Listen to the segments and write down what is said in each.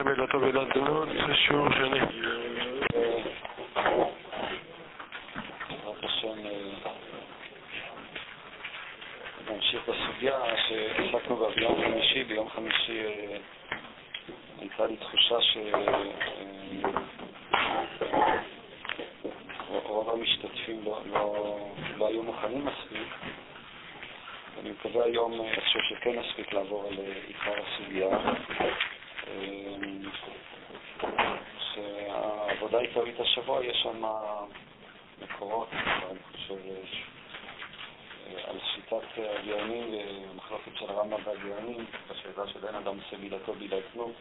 סבילתו ולדונות, זה שיעור שני. בעזרת השם, נמשיך בסוגיה שעסקנו בה ביום חמישי. ביום חמישי אה, הייתה לי תחושה שרוב המשתתפים לא, לא, לא היו מוכנים מספיק. אני מקווה היום איכשהו שכן נספיק לעבור על עיקר הסוגיה. שהעבודה העיקרית השבוע יש שם מקורות, אני חושב, על שיטת הגאונים ומחלוקת של הרמב"ם והגאונים, בשאלה של אין אדם עושה בילתו בילתנו.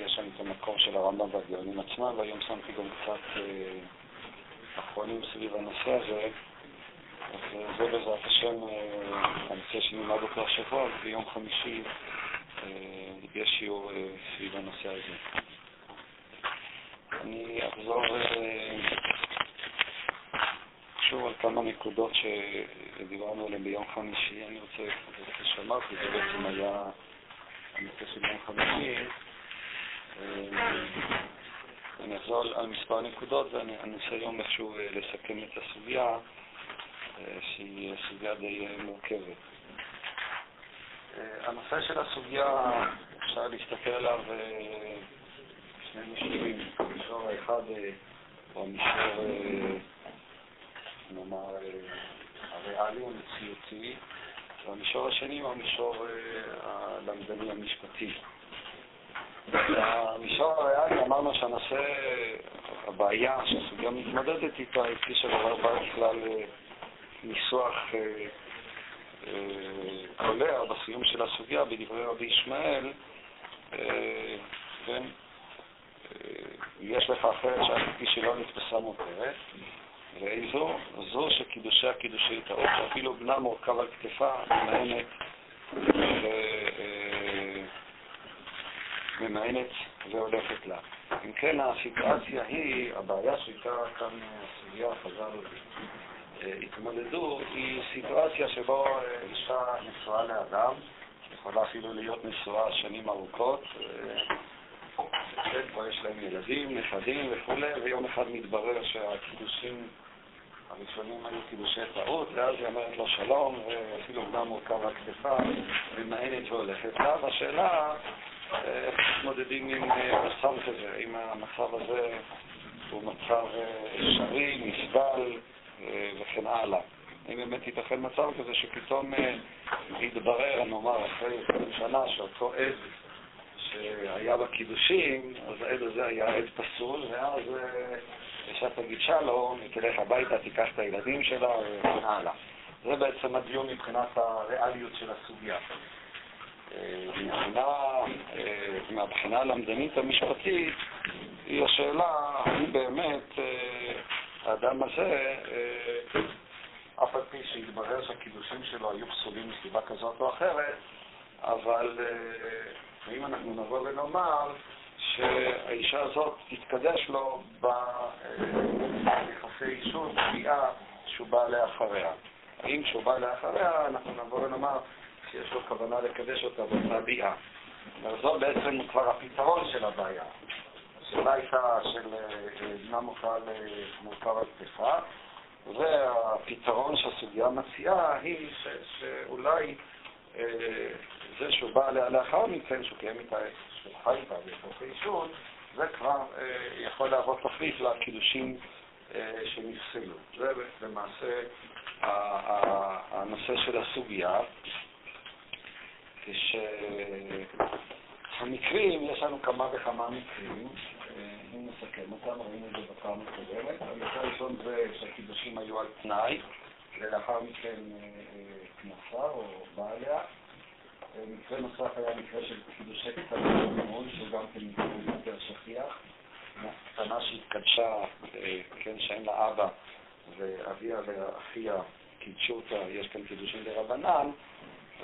יש שם את המקור של הרמב"ם והגאונים עצמם, והיום שמתי גם קצת אחרונים סביב הנושא הזה. אז זה בעזרת השם הנושא שנלמד אותו השבוע, וביום חמישי יש שיעור סביב הנושא הזה. אני אחזור שוב על כמה נקודות שדיברנו עליהן ביום חמישי. אני רוצה, כפי שאמרתי, זה בעצם היה הנושא של יום חמישי. אני אחזור על מספר נקודות ואני אנסה היום איכשהו לסכם את הסוגיה, שהיא סוגיה די מורכבת. הנושא של הסוגיה, אפשר להסתכל עליו שני מישורים. המישור האחד הוא המישור, נאמר, הריאלי, המציאותי, והמישור השני הוא המישור הלמדני המשפטי. במישור הריאלי אמרנו שהנושא, הבעיה שהסוגיה מתמודדת איתה, היא כפי שברר בכלל ניסוח קולע בסיום של הסוגיה בדברי רבי ישמעאל, כן, יש לך אחרת שהכפי שלא נתפסה מותרת, ואיזו? זו שקידושי הקידושי טעות, שאפילו בנה מורכב על כתפה, ממאנת ממאנת והולכת לה. אם כן, הסיטואציה היא, הבעיה שאיתה כאן הסוגיה חז"ל התמודדו, היא סיטואציה שבו אישה נשואה לאדם, יכולה אפילו להיות נשואה שנים ארוכות, כבר יש להם ילדים, נכדים וכולי, ויום אחד מתברר שהקידושים הראשונים היו קידושי טעות, ואז היא אומרת לו שלום, ואפילו בנה מורכב על כתפה, ממאנת והולכת לה, והשאלה איך מתמודדים עם מצב כזה, אם המצב הזה הוא מצב אפשרי, נסבל וכן הלאה. האם באמת ייתכן מצב כזה שפתאום יתברר, נאמר, אחרי 20 שנה, שאותו עד שהיה בקידושים, אז העד הזה היה עד פסול, ואז אישה תגיד שלום, היא תלך הביתה, תיקח את הילדים שלה וכן הלאה. זה בעצם הדיון מבחינת הריאליות של הסוגיה. מבחינה, מהבחינה הלמדנית המשפטית, היא השאלה האם באמת האדם הזה, אף על פי שהתברר שהקידושים שלו היו פסולים מסיבה כזאת או אחרת, אבל אם אנחנו נבוא ונאמר שהאישה הזאת תתקדש לו ביחסי אישות, פגיעה שהוא בא לאחריה. האם כשהוא בא לאחריה, אנחנו נבוא ונאמר שיש לו כוונה לקדש אותה באותה ביאה. זו בעצם כבר הפתרון של הבעיה. השאלה הייתה של בנה מורכב על כתפה, והפתרון שהסוגיה מציעה היא שאולי זה שהוא בא לאחר מכן, שהוא קיים איתה, שהוא חי איתה בתוך האישון, זה כבר יכול להוות תחליף לקידושים שנפסלו. זה למעשה הנושא של הסוגיה. כשהמקרים, יש לנו כמה וכמה מקרים, אם נסכם אותם, ראינו את זה בפעם הקודמת. המקרה הראשון זה שהקידושים היו על תנאי, ולאחר מכן כנסה או בעליה. מקרה נוסף היה מקרה של קידושי קטנה שהוא גם כן מקרה יותר שכיח. קטנה שהתקדשה, כן, שאין לה אבא, ואביה ואחיה קידשו אותה, יש כאן קידושים לרבנן,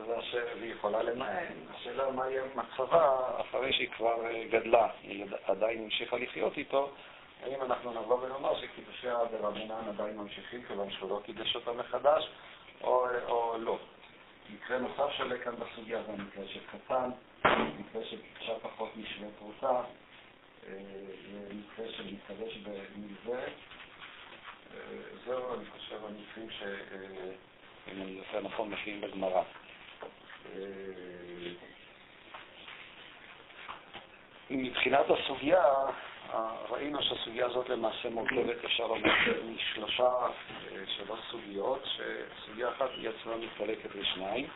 והיא יכולה למען. השאלה מה יהיה מצבה אחרי שהיא כבר גדלה, היא עדיין המשיכה לחיות איתו, האם אנחנו נבוא ונאמר שקידושיה ברבנן עדיין ממשיכים, כיוון שהוא לא קידש אותה מחדש, או, או לא. מקרה נוסף שעולה כאן בסוגיה זה המקרה של קטן, מקרה של קידשה פחות משווה כניסה למקרה של מתקדש בנלווה. זהו, אני חושב, המקרים שאם אני זוכר נכון, מופיעים בגמרא. מבחינת הסוגיה, ראינו שהסוגיה הזאת למעשה מורכבת, אפשר לומר, משלושה, שלוש סוגיות, שסוגיה אחת היא עצמה מתחלקת לשניים,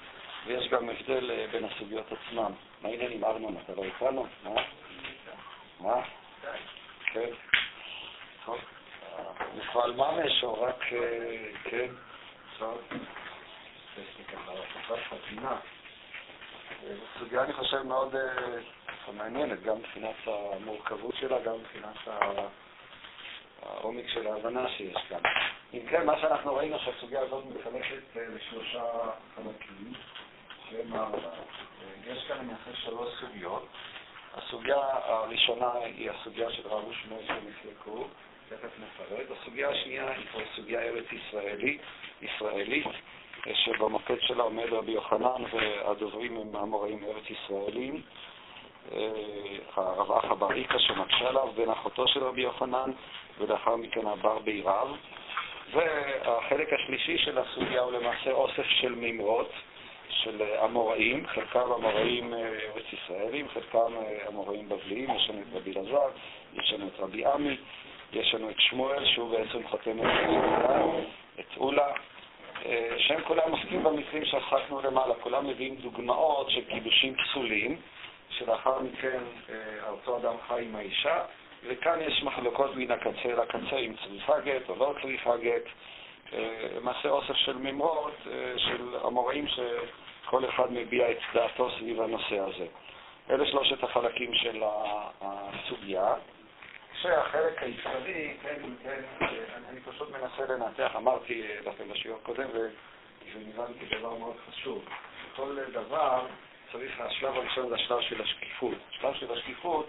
ויש גם הבדל בין הסוגיות עצמן. מה העניינים, ארנון, אתה לא איתנו? מה? מה? כן. טוב. נפעל ממש, או רק, כן, טוב. סוגיה, אני חושב, מאוד מעניינת, גם מבחינת המורכבות שלה, גם מבחינת העומק של ההבנה שיש כאן. אם כן, מה שאנחנו ראינו שהסוגיה הזאת מתחלקת לשלושה חלקים, שהם ארבע. יש כאן למעשה שלוש סוגיות. הסוגיה הראשונה היא הסוגיה של רב ושמואל שנחלקו, תכף נפרט. הסוגיה השנייה היא כבר סוגיה ארץ ישראלית, ישראלית, שבמוקד שלה עומד רבי יוחנן והדוברים הם המוראים ארץ ישראלים. הרב אחא בר איקה שמקשה עליו, בן אחותו של רבי יוחנן, ולאחר מכן הבר בירב. והחלק השלישי של הסוגיה הוא למעשה אוסף של מימרות של אמוראים, חלקם אמוראים ארץ ישראלים, חלקם אמוראים בבליים, יש לנו את רבי אלעזר, יש לנו את רבי עמי, יש לנו את שמואל, שהוא בעצם חותם את אולה, שהם כולם עוסקים במקרים שעסקנו למעלה, כולם מביאים דוגמאות של קידושים פסולים, שלאחר מכן אותו אדם חי עם האישה, וכאן יש מחלוקות מן הקצה לקצה אם צריכה גט או לא צריכה גט. למעשה אוסף של מימרות של אמוראים שכל אחד מביע את דעתו סביב הנושא הזה. אלה שלושת החלקים של הסוגיה. שהחלק העיקרי, כן, כן, אני פשוט מנסה לנתח, אמרתי לכם בשיעור קודם, וזה נראה לי כדבר מאוד חשוב. כל דבר צריך, השלב הראשון זה השלב של השקיפות. השלב של השקיפות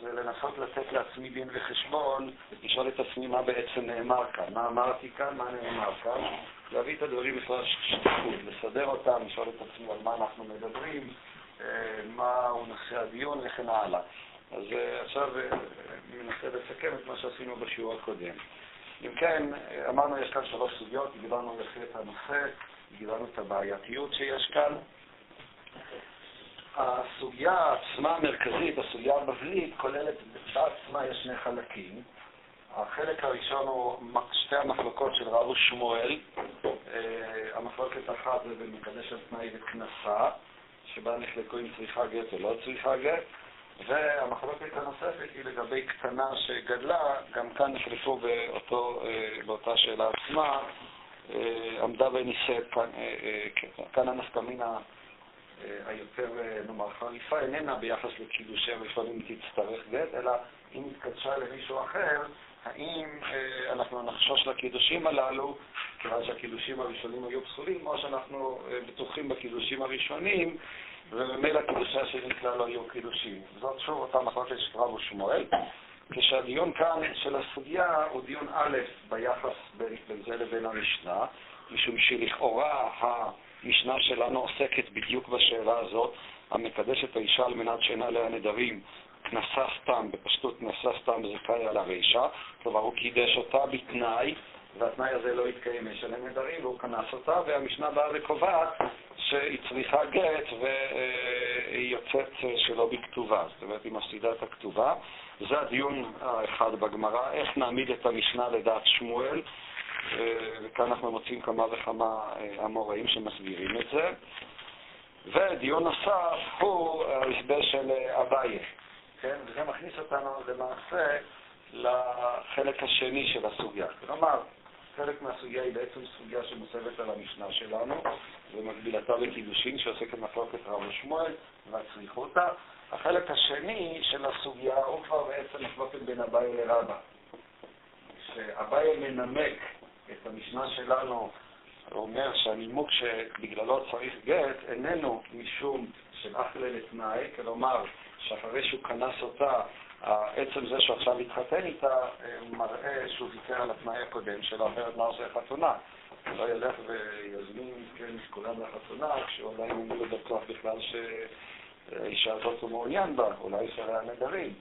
זה לנסות לתת לעצמי דין וחשבון, לשאול את עצמי מה בעצם נאמר כאן, מה אמרתי כאן, מה נאמר כאן, להביא את הדברים בכלל שקיפות, לסדר אותם, לשאול את עצמי על מה אנחנו מדברים, מהו נושא הדיון וכן הלאה. אז עכשיו אני מנסה לסכם את מה שעשינו בשיעור הקודם. אם כן, אמרנו יש כאן שלוש סוגיות, דיברנו לפי את הנושא, דיברנו את הבעייתיות שיש כאן. הסוגיה עצמה המרכזית, הסוגיה הבבלית, כוללת בעצמה יש שני חלקים. החלק הראשון הוא שתי המחלוקות של רב ושמואל. המחלוקת אחת זה במקדש על תנאי וכנסה, שבה נחלקו אם צריכה גט או לא צריכה גט. והמחלוקת הנוספת היא לגבי קטנה שגדלה, גם כאן נחלפו באותו, באותה שאלה עצמה, עמדה ונישאת, כאן, כאן הנפקמינה היותר, נאמר, חריפה, איננה ביחס לקידושי הראשונים תצטרך גט, אלא אם התקדשה למישהו אחר, האם אנחנו נחשוש לקידושים הללו, כיוון שהקידושים הראשונים היו פסולים, או שאנחנו בטוחים בקידושים הראשונים, וממילא קידושי השני כלל לא היו קידושים. זאת שוב אותה מחלוקת של רב ושמואל, כשהדיון כאן של הסוגיה הוא דיון א' ביחס בין, בין זה לבין המשנה, משום שלכאורה המשנה שלנו עוסקת בדיוק בשאלה הזאת, המקדש את האישה על מנת שאין עליה נדרים, כנסה סתם, בפשטות כנסה סתם זכאי על הרישה, כלומר הוא קידש אותה בתנאי, והתנאי הזה לא התקיים, יש עליה נדרים, והוא כנס אותה, והמשנה באה וקובעת שהיא צריכה גט והיא יוצאת שלא בכתובה, זאת אומרת היא מפסידה את הכתובה. זה הדיון האחד בגמרא, איך נעמיד את המשנה לדעת שמואל, וכאן אנחנו מוצאים כמה וכמה אמוראים שמסבירים את זה. ודיון נוסף הוא ההסבר של אביי, כן? וזה מכניס אותנו למעשה לחלק השני של הסוגיה. כלומר, חלק מהסוגיה היא בעצם סוגיה שמוסבת על המשנה שלנו, ומקבילתה בקידושין, שעוסקת מחלוקת רב ושמואל, והצריכותא. החלק השני של הסוגיה הוא כבר בעצם מחלוקת בין אביי לרבא. שאביי מנמק את המשנה שלנו, הוא אומר שהנימוק שבגללו צריך גט איננו משום של אחלה לתנאי, כלומר שאחרי שהוא כנס אותה עצם זה שעכשיו התחתן איתה, מראה שהוא ויתר על התנאי הקודם שלו, אחרת מה עושה חתונה? הוא לא ילך ויזמין, כן, כולם לחתונה, כשהוא עדיין לא בטוח בכלל ש... האישה הזאת הוא מעוניין בה, אולי שרי הנדרים.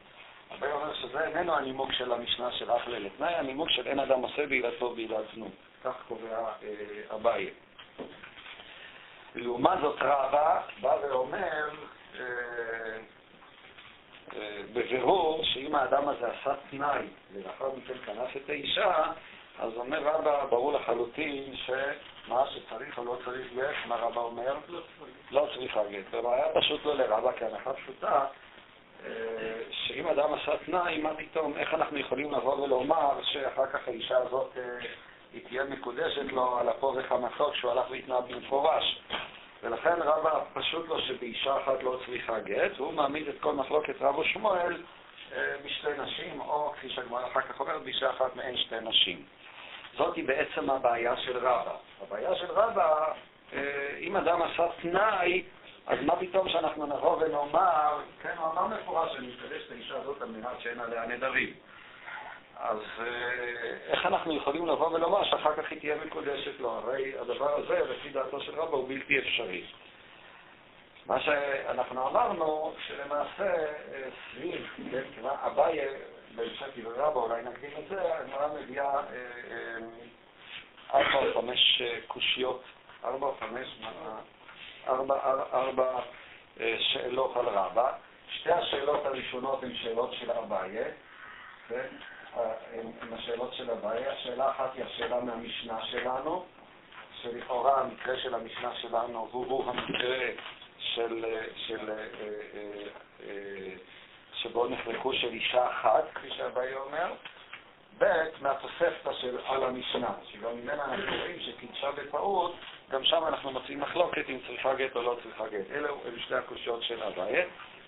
אביי אומר שזה איננו הנימוק של המשנה של אחלה לתנאי, הנימוק של אין אדם עושה בעילתו בעילת זנות. כך קובע אה, אביי. לעומת זאת רבא בא ואומר אה, אה, בבירור שאם האדם הזה עשה תנאי ולאחר מכן כנס את האישה, אז אומר רבא, ברור לחלוטין שמה שצריך או לא צריך גט, מה רבא אומר? לא צריך גט. הבעיה פשוט לא לרבא, כי הנחה פשוטה, שאם אדם עשה תנאי, מה פתאום, איך אנחנו יכולים לבוא ולומר שאחר כך האישה הזאת היא תהיה מקודשת לו על אפו וחמתו כשהוא הלך והתנהג במפורש. ולכן רבא פשוט לו שבאישה אחת לא צריכה גט, והוא מעמיד את כל מחלוקת רבו שמואל אה, בשתי נשים, או כפי שהגמרא אחר כך אומרת, באישה אחת מעין שתי נשים. זאתי בעצם הבעיה של רבא. הבעיה של רבא, אה, אם אדם עשה תנאי, אז מה פתאום שאנחנו נבוא ונאמר, כן, הוא אמר מפורש שאני מקדש את האישה הזאת על מנת שאין עליה נדרים. אז אה, איך אנחנו יכולים לבוא ולומר שאחר כך היא תהיה מקודשת לו? הרי הדבר הזה, לפי דעתו של רבא, הוא בלתי אפשרי. מה שאנחנו אמרנו, שלמעשה אה, סביב, כן, אביי, בהמשך דברי רבא, אולי נקדים את זה, הגמרא מביאה אה, ארבע או חמש קושיות, ארבע או חמש, ארבע שאלות על רבא. שתי השאלות הראשונות הן שאלות של אביי, כן? עם השאלות של הבעיה. השאלה אחת היא השאלה מהמשנה שלנו, שלכאורה המקרה של המשנה שלנו הוא המקרה של, של, אה, אה, אה, שבו נחלקו של אישה אחת, כפי שהבעיה אומר, ב' מהתוספתא של על המשנה, שגם ממנה אנחנו רואים שקידשה בטעות, גם שם אנחנו מוצאים מחלוקת אם צריכה גט או לא צריכה גט. אלו הם שתי הקושיות של הבעיה.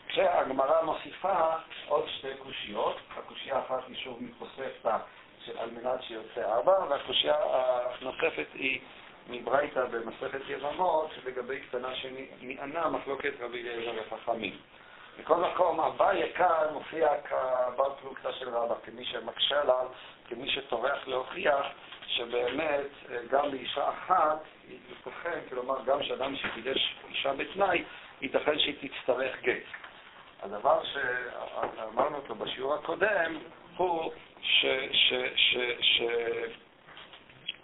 כשהגמרא מוסיפה עוד שתי קושיות, הקושייה האחת היא שוב מתוספתא על מנת שיוצא ארבע, והקושייה הנוספת היא מברייתא במסכת יבמות, לגבי קטנה שמענה מחלוקת רבי אליעזר וחכמים. מכל מקום, אביי כאן מופיע כבר פלוגתא של רבא, כמי שמקשה עליו, כמי שטורח להוכיח שבאמת גם לאישה אחת ייתכן, כלומר גם שאדם שקידש אישה בתנאי, ייתכן שהיא תצטרך גט. הדבר שאמרנו אותו בשיעור הקודם הוא ש... ש, ש, ש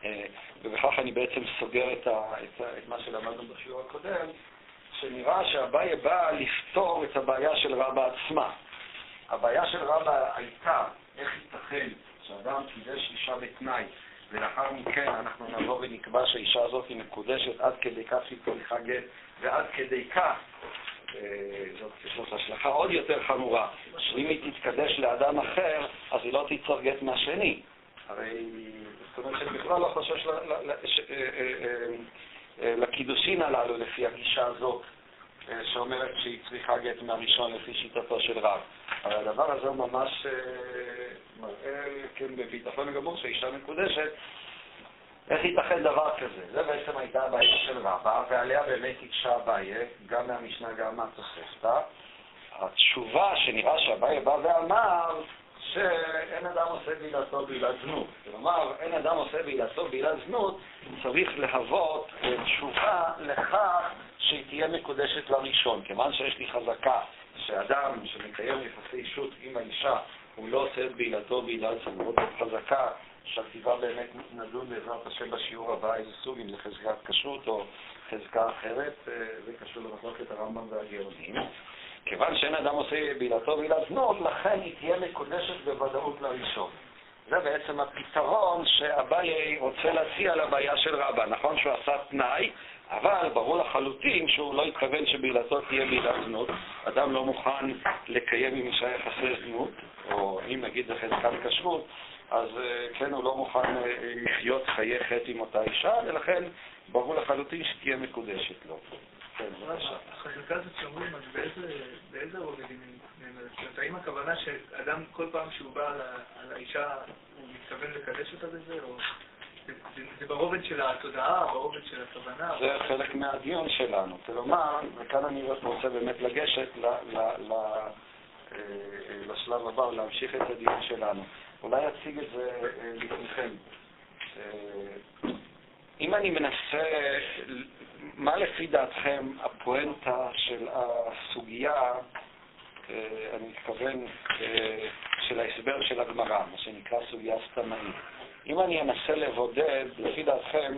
אה, ובכך אני בעצם סוגר את, ה, את, את מה שלמדנו בשיעור הקודם, שנראה שהבעיה באה לפתור את הבעיה של רבא עצמה. הבעיה של רבא הייתה איך ייתכן שאדם קידש אישה בתנאי, ולאחר מכן אנחנו נבוא ונקבע שהאישה הזאת היא מקודשת עד כדי כך שהיא צריכה גט, ועד כדי כך זאת, יש השלכה עוד יותר חמורה, שאם היא תתקדש לאדם אחר, אז היא לא תיצור גט מהשני. הרי, זאת אומרת שאני בכלל לא חושש אה, אה, אה, לקידושין הללו לפי הגישה הזאת, שאומרת שהיא צריכה גט מהראשון לפי שיטתו של רב. אבל הדבר הזה הוא ממש מראה, כן, בביטחון גמור שהאישה מקודשת איך ייתכן דבר כזה? זה בעצם הייתה הבעיה של רבא, ועליה באמת הקשה אביי, גם מהמשנה, גם מהתוספתא. התשובה שנראה שאביי בא ואמר שאין אדם עושה בעילתו בעילת זנות. כלומר, אין אדם עושה בעילתו בעילת זנות, צריך להוות תשובה לכך שהיא תהיה מקודשת לראשון. כיוון שיש לי חזקה שאדם שמקיים יחסי אישות עם האישה, הוא לא עושה את בעילתו בעילת זנות, זאת חזקה שהכתיבה באמת נדון בעזרת השם בשיעור הבא איזה סוג, אם זה חזקת כשרות או חזקה אחרת, אה, זה קשור למחלוקת הרמב"ם והגאונים. כיוון שאין אדם עושה בעילתו בעילת זנות, לכן היא תהיה מקודשת בוודאות לראשון. זה בעצם הפתרון שאביי רוצה להציע לבעיה של רבא. נכון שהוא עשה תנאי, אבל ברור לחלוטין שהוא לא התכוון שבעילתו תהיה בעילת זנות. אדם לא מוכן לקיים עם אישה יחסי זנות, או אם נגיד זה חזקת כשרות, אז אה, כן, הוא לא מוכן אה, לחיות חיי חטא עם אותה אישה, ולכן ברור לחלוטין שתהיה מקודשת לו. כן, בבקשה. החזקה הזאת שאומרים, אז באיזה רובד היא נאמרת? האם הכוונה שאדם, כל פעם שהוא בא על האישה, הוא מתכוון לקדש אותה בזה, או... זה ברובד של התודעה, ברובד של הכוונה? זה חלק מהדיון שלנו. כלומר, וכאן אני רוצה באמת לגשת אה, לשלב הבא, ולהמשיך את הדיון שלנו. אולי אציג את זה אה, לפניכם. אה, אם אני מנסה, מה לפי דעתכם הפואנטה של הסוגיה, אני מתכוון, של ההסבר של הגמרא, מה שנקרא סוגיה סתמנית. אם אני אנסה לבודד, לפי דעתכם,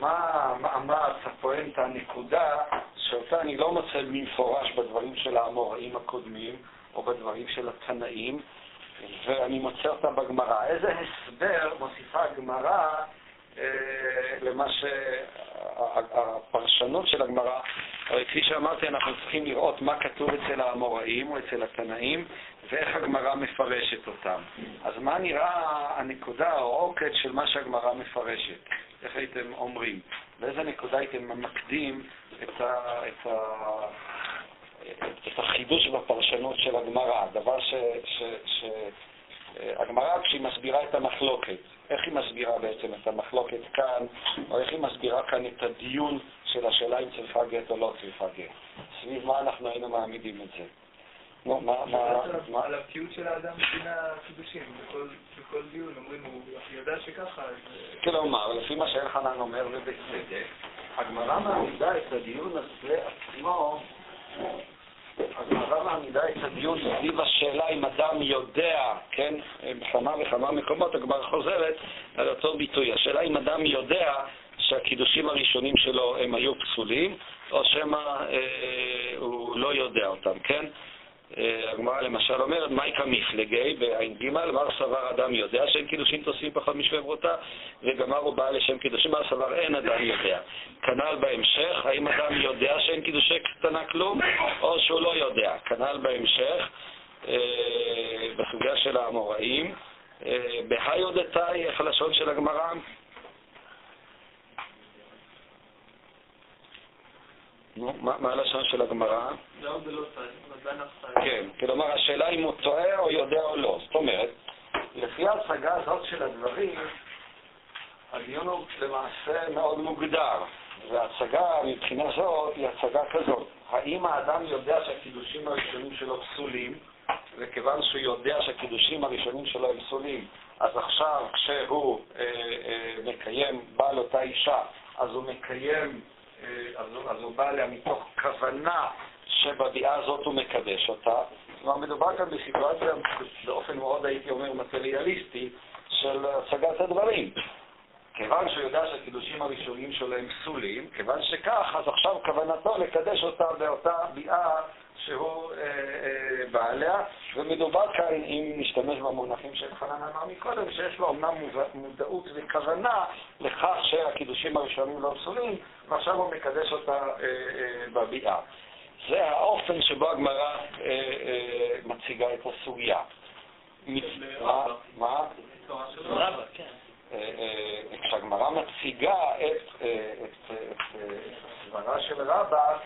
מה המאמץ, הפואנטה, הנקודה, שאותה אני לא מוצא במפורש בדברים של האמוראים הקודמים, או בדברים של התנאים, ואני מוצא אותה בגמרא. איזה הסבר מוסיפה הגמרא אה, למה שהפרשנות של הגמרא, הרי כפי שאמרתי, אנחנו צריכים לראות מה כתוב אצל האמוראים או אצל התנאים, ואיך הגמרא מפרשת אותם. אז מה נראה הנקודה או העוקץ של מה שהגמרא מפרשת? איך הייתם אומרים? באיזה נקודה הייתם ממקדים את, ה, את, ה, את החידוש בפרשנות של הגמרא? דבר ש... ש, ש הגמרא, כשהיא מסבירה את המחלוקת, איך היא מסבירה בעצם את המחלוקת כאן, או איך היא מסבירה כאן את הדיון של השאלה אם צריכה גט או לא צריכה גט? סביב מה אנחנו היינו מעמידים את זה? נו, מה, מה, על הבקיאות של האדם בדין הקידושים, בכל דיון אומרים, הוא ידע שככה, אז... כלומר, לפי מה שאלחנן אומר, ובצדק, הגמרא מעמידה את הדיון הזה עצמו הגמרא מעמידה את הדיון סביב השאלה אם אדם יודע, כן, בכמה וכמה מקומות הגמרא חוזרת על אותו ביטוי. השאלה אם אדם יודע שהקידושים הראשונים שלו הם היו פסולים, או שמא אה, הוא לא יודע אותם, כן? אה, הגמרא למשל אומרת, מייקה מפלגי בע"ג, מר סבר אדם יודע שאין קידושין תוספים פחות משבברותה, וגמר הוא בא לשם קידושין, מר סבר אין אדם יודע. כנ"ל בהמשך, האם אדם יודע שאין קידושי קטנה כלום, או שהוא לא יודע. כנ"ל בהמשך, אה, בסוגיה של האמוראים, אה, בהיודתאי, איך הלשון של הגמרא? נו, מה הלשון של הגמרא? כן, כלומר השאלה אם הוא טועה או יודע או לא. זאת אומרת, לפי ההצגה הזאת של הדברים, הדיון הוא למעשה מאוד מוגדר, וההצגה מבחינה זאת היא הצגה כזאת. האם האדם יודע שהקידושים הראשונים שלו פסולים, וכיוון שהוא יודע שהקידושים הראשונים שלו הם פסולים, אז עכשיו כשהוא אה, אה, מקיים, בא לאותה אישה, אז הוא מקיים אה, אז, אז הוא בא אליה מתוך כוונה שבביאה הזאת הוא מקדש אותה. כלומר, מדובר כאן בסיטואציה באופן מאוד, הייתי אומר, מטריאליסטי של הצגת הדברים. כיוון שהוא יודע שהקידושים הראשונים שלו הם פסולים, כיוון שכך, אז עכשיו כוונתו לקדש אותה באותה ביאה שהוא אה, אה, בא עליה, ומדובר כאן, אם נשתמש במונחים של חנן אמר מקודם, שיש לו אמנם מודעות וכוונה לכך שהקידושים הראשונים לא פסולים, ועכשיו הוא מקדש אותה אה, אה, בביאה. זה האופן שבו הגמרא אה, אה, מציגה את הסוגיה. מה? מה? כן. כשהגמרא מציגה את סברה של רבא,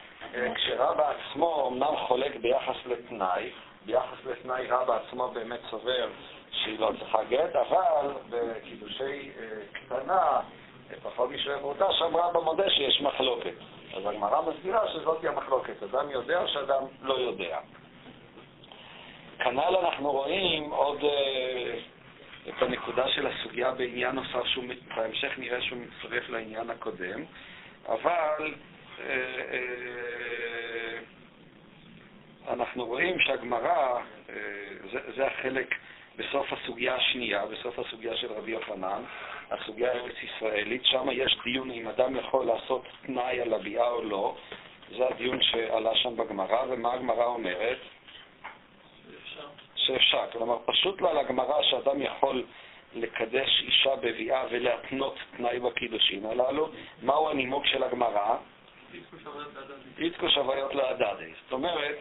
כשרבא עצמו אמנם חולק ביחס לתנאי, ביחס לתנאי רבא עצמו באמת סובר שהיא לא צריכה גט, אבל בקידושי קטנה, פחות משווה באותה, שם רבא מודה שיש מחלוקת. אז הגמרא מסבירה שזאת היא המחלוקת, אדם יודע או שאדם לא יודע. כנ"ל אנחנו רואים עוד אה, את הנקודה של הסוגיה בעניין נוסף, שבהמשך נראה שהוא מצטרף לעניין הקודם, אבל אה, אה, אנחנו רואים שהגמרא, אה, זה, זה החלק בסוף הסוגיה השנייה, בסוף הסוגיה של רבי יוחנן, הסוגיה הארץ-ישראלית, שם יש דיון אם אדם יכול לעשות תנאי על הביאה או לא. זה הדיון שעלה שם בגמרא, ומה הגמרא אומרת? שאפשר. כלומר, פשוט לא על הגמרא שאדם יכול לקדש אישה בביאה ולהתנות תנאי בקידושין הללו. מהו הנימוק של הגמרא? איתקו שוויות להדדי. זאת אומרת,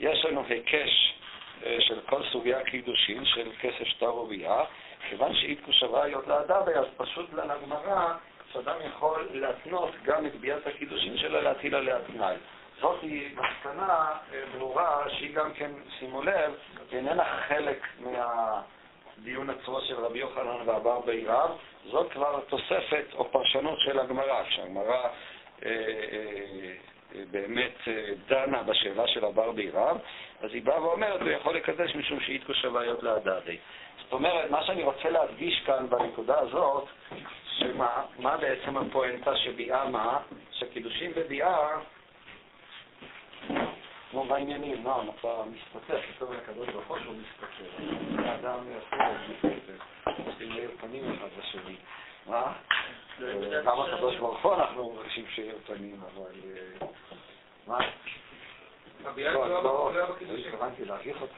יש לנו היקש אה, של כל סוגי הקידושין, של כסף שטר וביאה, כיוון שאיתקו שוויות להדדי, אז פשוט לגמרא שאדם יכול להתנות גם את ביאת הקידושין שלו, להטיל עליה תנאי. זאת היא מסקנה אה, ברורה שהיא גם כן, שימו לב, איננה חלק מהדיון עצמו של רבי יוחנן ואבר בעיריו, זאת כבר תוספת או פרשנות של הגמרא, כשהגמרא באמת דנה בשאלה של הבר בעיריו, אז היא באה ואומרת, הוא יכול לקדש משום שאיתקו שוויות להדדי. זאת אומרת, מה שאני רוצה להדגיש כאן בנקודה הזאת. שמה, מה בעצם הפואנטה שביאה מה? שקידושים בביאה, כמו בעניינים, נועם, אתה מסתתר, כתוב לקדוש ברוך הוא מסתתר. האדם מסתתר. עושים מאיר פנים אחד לשני. מה? גם הקדוש ברוך הוא אנחנו מבקשים שיהיו פנים, אבל... אה, מה? לא, לא לא, לא לא. התכוונתי להביך אותך.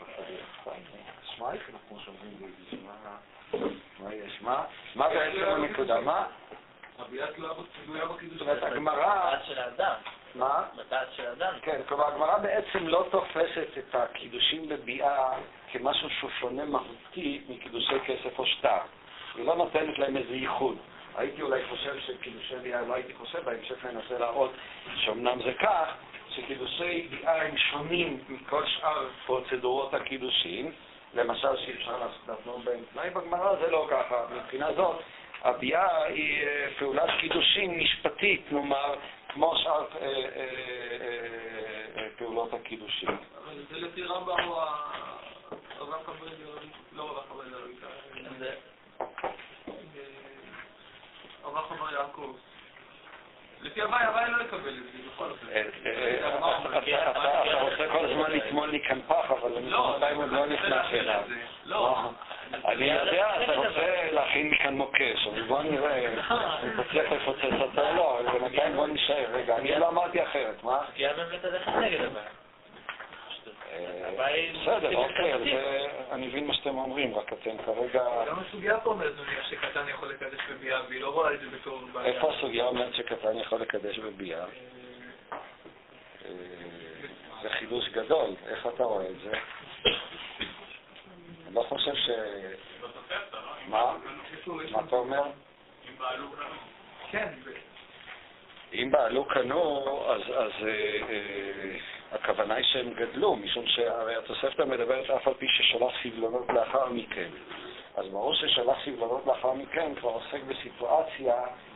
שמע איך כמו שאומרים ביידיש, מה- מה יש? מה מה בעצם הנקודה? מה? הביאה תלויה תלויה זאת. אומרת, הגמרא, בדעת של האדם, מה? בדעת של האדם. כן, כלומר, הגמרא בעצם לא תופסת את הקידושים בביאה כמשהו שהוא שונה מהותי מקידושי כסף או שטר. היא לא נותנת להם איזה ייחוד. הייתי אולי חושב שקידושי ביאה, לא הייתי חושב, בהמשך ננסה להראות שאומנם זה כך, שקידושי ביאה הם שונים מכל שאר פרוצדורות הקידושים, למשל שאפשר להתנות בהם תנאי בגמרא, זה לא ככה. מבחינה זאת, הביאה היא אה, פעולת קידושין משפטית, נאמר, כמו שאר אה, אה, פעולות הקידושין. אבל זה לפי רמב"ם הוא ה- הרב חברים, לא רב חברים, הרב חבר יעקב. לפי הוואי, הוואי לא יקבל את זה, בכל אופן. אה, אה, אתה- אתה רוצה כל הזמן לטמון לי כאן פח, אבל אני לא, בינתיים עוד לא נכנס אליו. לא. אני יודע, אתה רוצה להכין לי כאן מוקש, אבל בוא נראה אם תצליח לפוצץ אותו או לא, אבל בינתיים בוא נשאר. רגע, אני לא אמרתי אחרת, מה? פגיעה באמת הלכת נגד הבעיה. אה, בסדר, אוקיי, אז אני מבין מה שאתם אומרים, רק אתם כרגע... גם הסוגיה פה אומרת, נניח, שקטן יכול לקדש בביאה, והיא לא רואה את זה בתור בעיה. איפה הסוגיה אומרת שקטן יכול לקדש בביאה? אה, אה, זה חידוש גדול, איך אתה רואה את זה? אני לא חושב ש... מה? איפה יש מה אתה אומר? כן, אם בעלו קנו, אז, אז אה, אה, הכוונה היא שהם גדלו, משום שהרי התוספתא מדברת אף על פי ששלח סבלונות לאחר מכן. אז ברור ששלח סבלונות לאחר מכן כבר עוסק בסיטואציה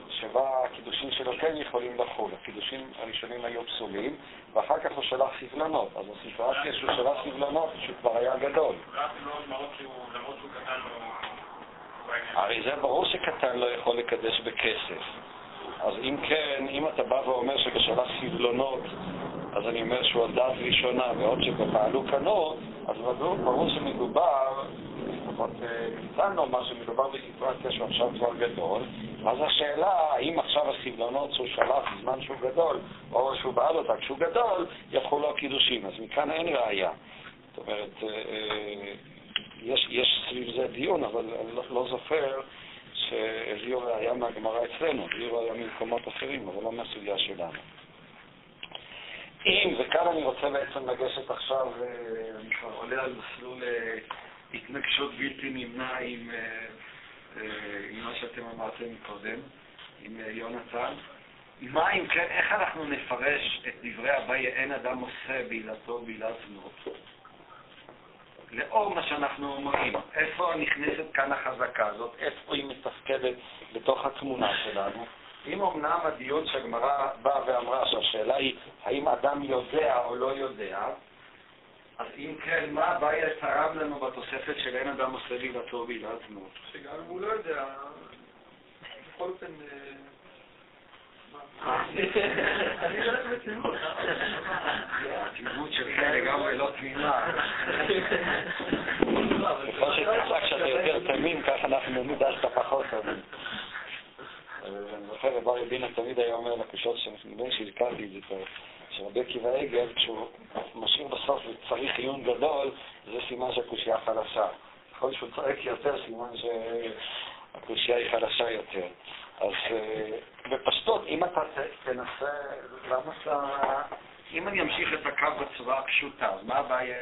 שבה הקידושים שלו כן יכולים לחול. הקידושים הראשונים היו פסולים, ואחר כך הוא שלח סבלונות. אז הסיטואציה שהוא שלח סבלונות, שהוא כבר היה גדול. הרי זה ברור שקטן לא יכול לקדש בכסף. אז אם כן, אם אתה בא ואומר שבשלח סבלונות, אז אני אומר שהוא על דעת ראשונה, בעוד שבפעלו קנו, אז ברור, שמדובר, לפחות אה, ניתן לומר שמדובר בסיטואציה שהוא עכשיו כבר גדול, אז השאלה, האם עכשיו הסבלונות שהוא שלח בזמן שהוא גדול, או שהוא בעל אותה כשהוא גדול, יחולו הקידושים. אז מכאן אין ראייה. זאת אומרת, אה, אה, יש, יש סביב זה דיון, אבל אני לא, לא זוכר שהביאו ראייה מהגמרא אצלנו, הביאו ראייה ממקומות אחרים, אבל לא מהסוגיה שלנו. אם, וכאן אני רוצה בעצם לגשת עכשיו, אה, אני כבר עולה על מסלול אה, התנגשות בלתי נמנע עם, אה, עם מה שאתם אמרתם קודם, עם יונתן. מה אם כן, איך אנחנו נפרש את דברי אביי אין אדם עושה בעילתו בעילת זנות? לאור מה שאנחנו אומרים, איפה נכנסת כאן החזקה הזאת, איפה היא מתפקדת בתוך התמונה שלנו. אם אמנם הדיון שהגמרא באה ואמרה שהשאלה היא האם אדם יודע או לא יודע, אז אם כן, מה הבעיה תרם לנו בתוספת של אין אדם עושה בעילתו בעילת זנות? שגם אם הוא לא יודע, בכל אופן... אה? אני הולך בתמימות. התמימות שלך לגמרי לא תמימה. ככל שתצעק שאתה יותר תמים, ככה אנחנו נדע שאתה פחות תמים. אני זוכר, רב רבינה תמיד היה אומר לקושות, נדמה לי שהזכרתי את זה כבר, שרבי עקיבא עגל, כשהוא משאיר בסוף וצריך עיון גדול, זה סימן שהקושייה חלשה. ככל שהוא צועק יותר, סימן שהקושייה היא חלשה יותר. אז אה, בפשטות, אם אתה תנסה, למה אתה... אם אני אמשיך את הקו בצורה הפשוטה, אז מה הבעיה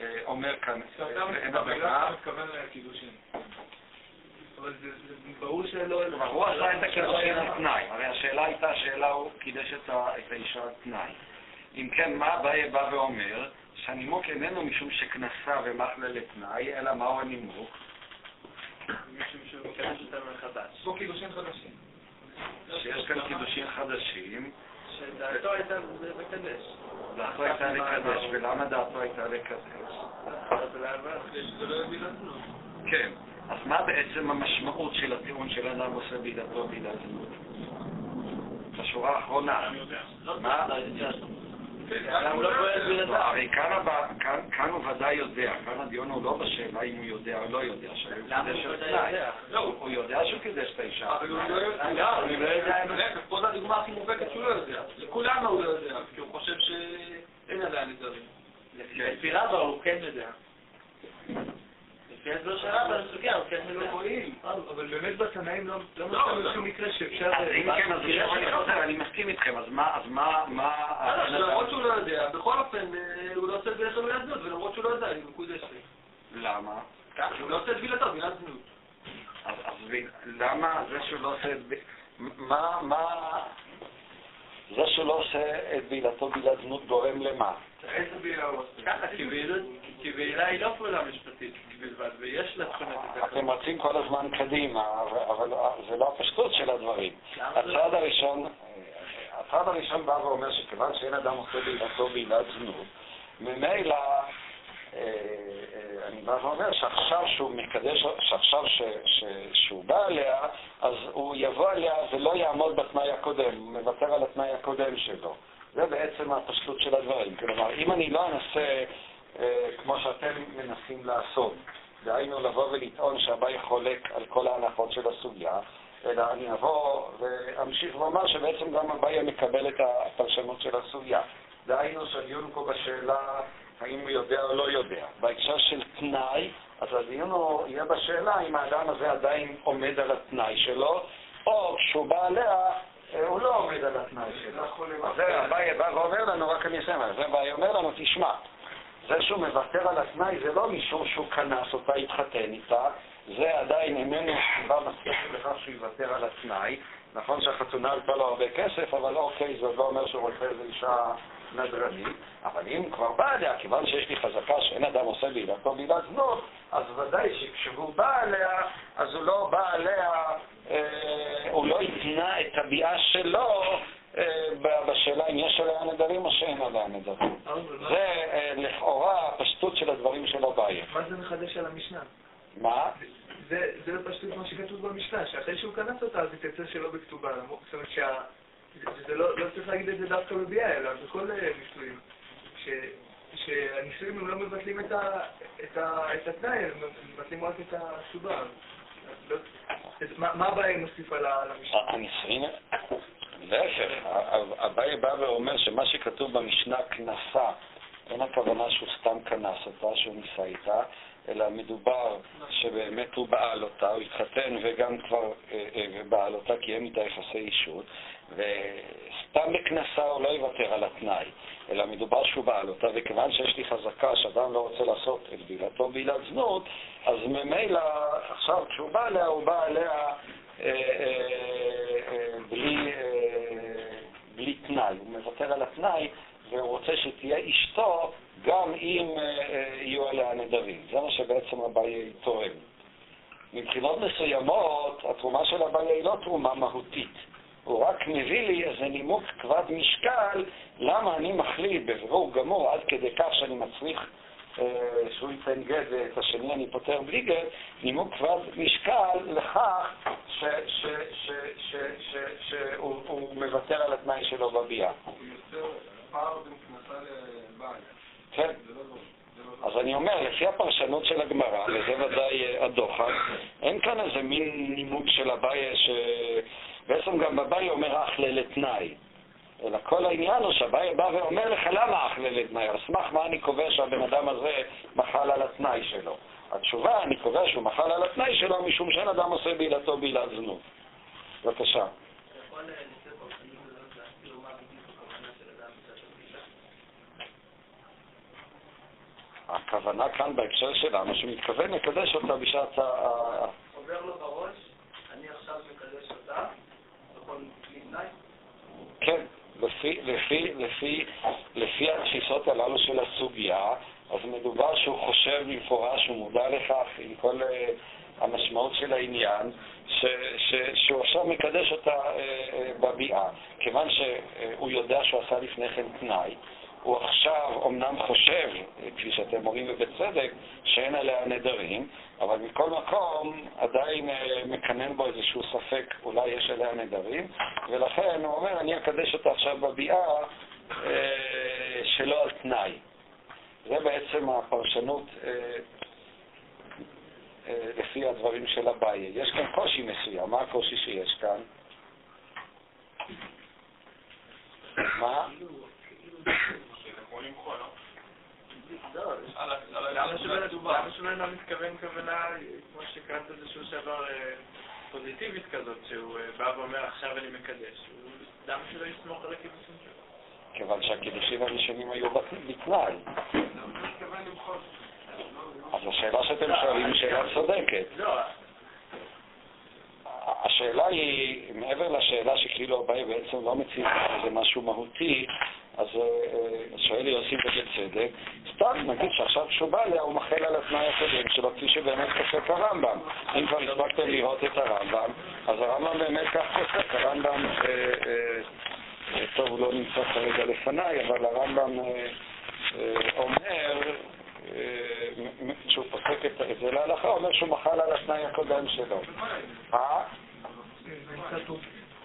אה, אומר כאן? אין הבעיה. מתכוון לקידושין. אבל זה ברור שלא... כלומר, הוא עשה את הקידושין על תנאי. הרי השאלה הייתה, השאלה הוא קידש את האישה על תנאי. אם כן, מה אביי בא ואומר? שהנימוק איננו משום שכנסה ומחלה לתנאי, אלא מהו הנימוק? משום שהוא מקדש אותם מחדש. פה קידושין חדשים. שיש כאן קידושין חדשים, שדעתו הייתה לקדש. דעתו הייתה לקדש, ולמה דעתו הייתה לקדש? לא. כן. אז מה בעצם המשמעות של הטיעון של אדם עושה בעילתו בעילת זנות? בשורה האחרונה. מה? הוא לא פועל בלעדיו. הרי כאן הוא ודאי יודע, כאן הדיון הוא לא בשאלה אם הוא יודע או לא יודע, למה הוא את. יודע? לא, הוא יודע שהוא קידש את האישה. אבל הוא לא יודע, אני לא יודע פה זו הדוגמה הכי מובהקת שהוא לא יודע. לכולנו הוא לא יודע, כי הוא חושב שאין עדיין נדרים. לפי רבא הוא כן יודע. לפי הוא כן יודע. אבל באמת בתנאים לא לא, מצאנו לא. שום מקרה שאפשר... אז אם כן, אז עכשיו אני חוזר, אני מסכים איתכם, אז מה, אז מה, מה... בסדר, למרות שהוא לא יודע, בכל אופן אה, הוא לא עושה את זה לחם מיד זנות, ולמרות שהוא לא יודע, היא מקודשת. למה? ככה, הוא לא עושה את בילתו, בילת זנות. אז, אז ב- למה זה שהוא לא עושה את... ב- מה, מה... זה שהוא לא עושה את בעילתו בעילת זנות גורם למה? ככה, בעילה היא לא פעולה משפטית בלבד, ויש לה תכונת את אתם רצים כל הזמן קדימה, אבל, זה לא הפשטות של הדברים. הצעד הראשון, הצעד הראשון בא ואומר שכיוון שאין אדם עושה בעילתו בעילת זנות, ממילא אה, אה, אני בא ואומר שעכשיו שהוא מקדש, שעכשיו ש, ש, שהוא בא עליה, אז הוא יבוא עליה ולא יעמוד בתנאי הקודם, הוא מוותר על התנאי הקודם שלו. זה בעצם הפשטות של הדברים. כלומר, אם אני לא אנסה, אה, כמו שאתם מנסים לעשות, דהיינו לבוא ולטעון שהבאי חולק על כל ההנחות של הסוגיה, אלא אני אבוא ואמשיך ואומר שבעצם גם אביי מקבל את הפרשנות של הסוגיה. דהיינו שהדיון פה בשאלה האם הוא יודע או לא יודע. בהקשר של תנאי, אז הדיון יהיה בשאלה אם האדם הזה עדיין עומד על התנאי שלו, או כשהוא בא עליה, הוא לא עומד על התנאי שלו. אז זה אביי בא ואומר לנו, רק אני אסיים, אז זה אביי אומר לנו, תשמע, זה שהוא מוותר על התנאי זה לא משום שהוא קנס אותה, התחתן איתה, זה עדיין איננו סיבה מספיק לכך שהוא יוותר על התנאי. נכון שהחתונה עלתה לו הרבה כסף, אבל אוקיי, זה לא אומר שהוא רוצה איזו אישה נדרנית. אבל אם כבר בא עליה, כיוון שיש לי חזקה שאין אדם עושה בעילתו בעילת זנות, אז ודאי שכשהוא בא עליה, אז הוא לא בא עליה, אה, הוא לא התנה את הביאה שלו אה, בשאלה אם יש עליה נדרים או שאין עליה נדרים. זה אה, לכאורה הפשטות של הדברים של אביי. מה זה מחדש על המשנה? מה? זה זה פשוט מה שכתוב במשנה, שאחרי שהוא כנס אותה אז היא תצא שלא בכתובה. זאת אומרת. זה לא לא צריך להגיד את זה דווקא בביאה, אלא בכל אה, נישואים. ש- שהנישואים הם לא מבטלים את ה- את ה- את התנאי, הם מבטלים רק את הכתובה. אז לא- מה מה הבעיה אם נוסיף על ה- על המשנה? הנישואין, להפך, אביי בא ואומר שמה שכתוב במשנה כנסה, אין הכוונה שהוא סתם כנס אותה, שהוא נישא איתה, אלא מדובר שבאמת הוא בעל אותה, הוא התחתן וגם כבר אה, אה, בעל אותה, קיים איתה יחסי אישות, וסתם בכנסה הוא לא יוותר על התנאי, אלא מדובר שהוא בעל אותה, וכיוון שיש לי חזקה שאדם לא רוצה לעשות את בילתו בעילת זנות, אז ממילא עכשיו כשהוא בא עליה, הוא בא עליה אה, אה, אה, בלי, אה, בלי תנאי, הוא מוותר על התנאי והוא רוצה שתהיה אשתו גם אם אה, אה, יהיו עליה נדרים. זה מה שבעצם אביי תורם. מבחינות מסוימות, התרומה של אביי היא לא תרומה מהותית. הוא רק מביא לי איזה נימוק כבד משקל, למה אני מחליט בבירור גמור עד כדי כך שאני מצריך אה, שהוא ייתן גט ואת השני אני פותר בלי גט, נימוק כבד משקל לכך שהוא הוא מוותר על התנאי שלו בביאה. הוא יוצר פער בין כנסה לבעל. כן. אז אני אומר, לפי הפרשנות של הגמרא, וזה ודאי אה, הדוחק, אין כאן איזה מין נימוק של אביי ש... בעצם גם אביי אומר אחלה לתנאי. אלא כל העניין הוא שאביי בא ואומר לך למה אחלה לתנאי, על סמך מה אני קובע שהבן אדם הזה מחל על התנאי שלו. התשובה, אני קובע שהוא מחל על התנאי שלו משום שאין אדם עושה בעילתו בעילת זנות. בבקשה. יכול לפני פרשנים ולא להסביר מה בדיוק הכוונה של אדם מצד הפגישה? הכוונה כאן בהקשר שלנו, שהוא מתכוון לקדש אותה בשעת ה... עובר לו בראש, אני עכשיו מקדש אותה, בכל כלי תנאי. כן, לפי, לפי, לפי, לפי התפיסות הללו של הסוגיה, אז מדובר שהוא חושב במפורש, הוא מודע לכך עם כל אה, המשמעות של העניין, ש, ש, שהוא עכשיו מקדש אותה אה, אה, בביאה. כיוון שהוא יודע שהוא עשה לפני כן תנאי, הוא עכשיו אומנם חושב, כפי שאתם אומרים ובצדק, שאין עליה נדרים, אבל מכל מקום עדיין אה, מקנן בו איזשהו ספק, אולי יש עליה נדרים, ולכן הוא אומר, אני אקדש אותה עכשיו בביאה אה, שלא על תנאי. זה בעצם הפרשנות אה, אה, לפי הדברים של אביי. יש כאן קושי מסוים, מה הקושי שיש כאן? מה? למה שבן לא מתכוון כוונה, כמו שקראת את זה שהוא שעבר אה, פוזיטיבית כזאת, שהוא אה, בא ואומר עכשיו אני מקדש, למה שלא יסמוך על הקיבוצים שלו? כיוון שהקידושים הראשונים היו בתנאי. אז השאלה שאתם שואלים היא שאלה צודקת. לא, השאלה היא, מעבר לשאלה שכאילו אביי בעצם לא מציב איזה משהו מהותי, אז אה, אה, שואל יוסי ובצדק, סתם נגיד שעכשיו כשהוא בא אליה הוא מחל על התנאי הקודם שלו, כפי שבאמת פוסק הרמב"ם. אם כבר הספקתם לראות את הרמב"ם, אז הרמב"ם באמת כך פוסק, הרמב"ם, אה, טוב, הוא לא נמצא כרגע לפניי, אבל הרמב"ם אומר, כשהוא פוסק את זה להלכה, אומר שהוא מחל על התנאי הקודם שלו. אה?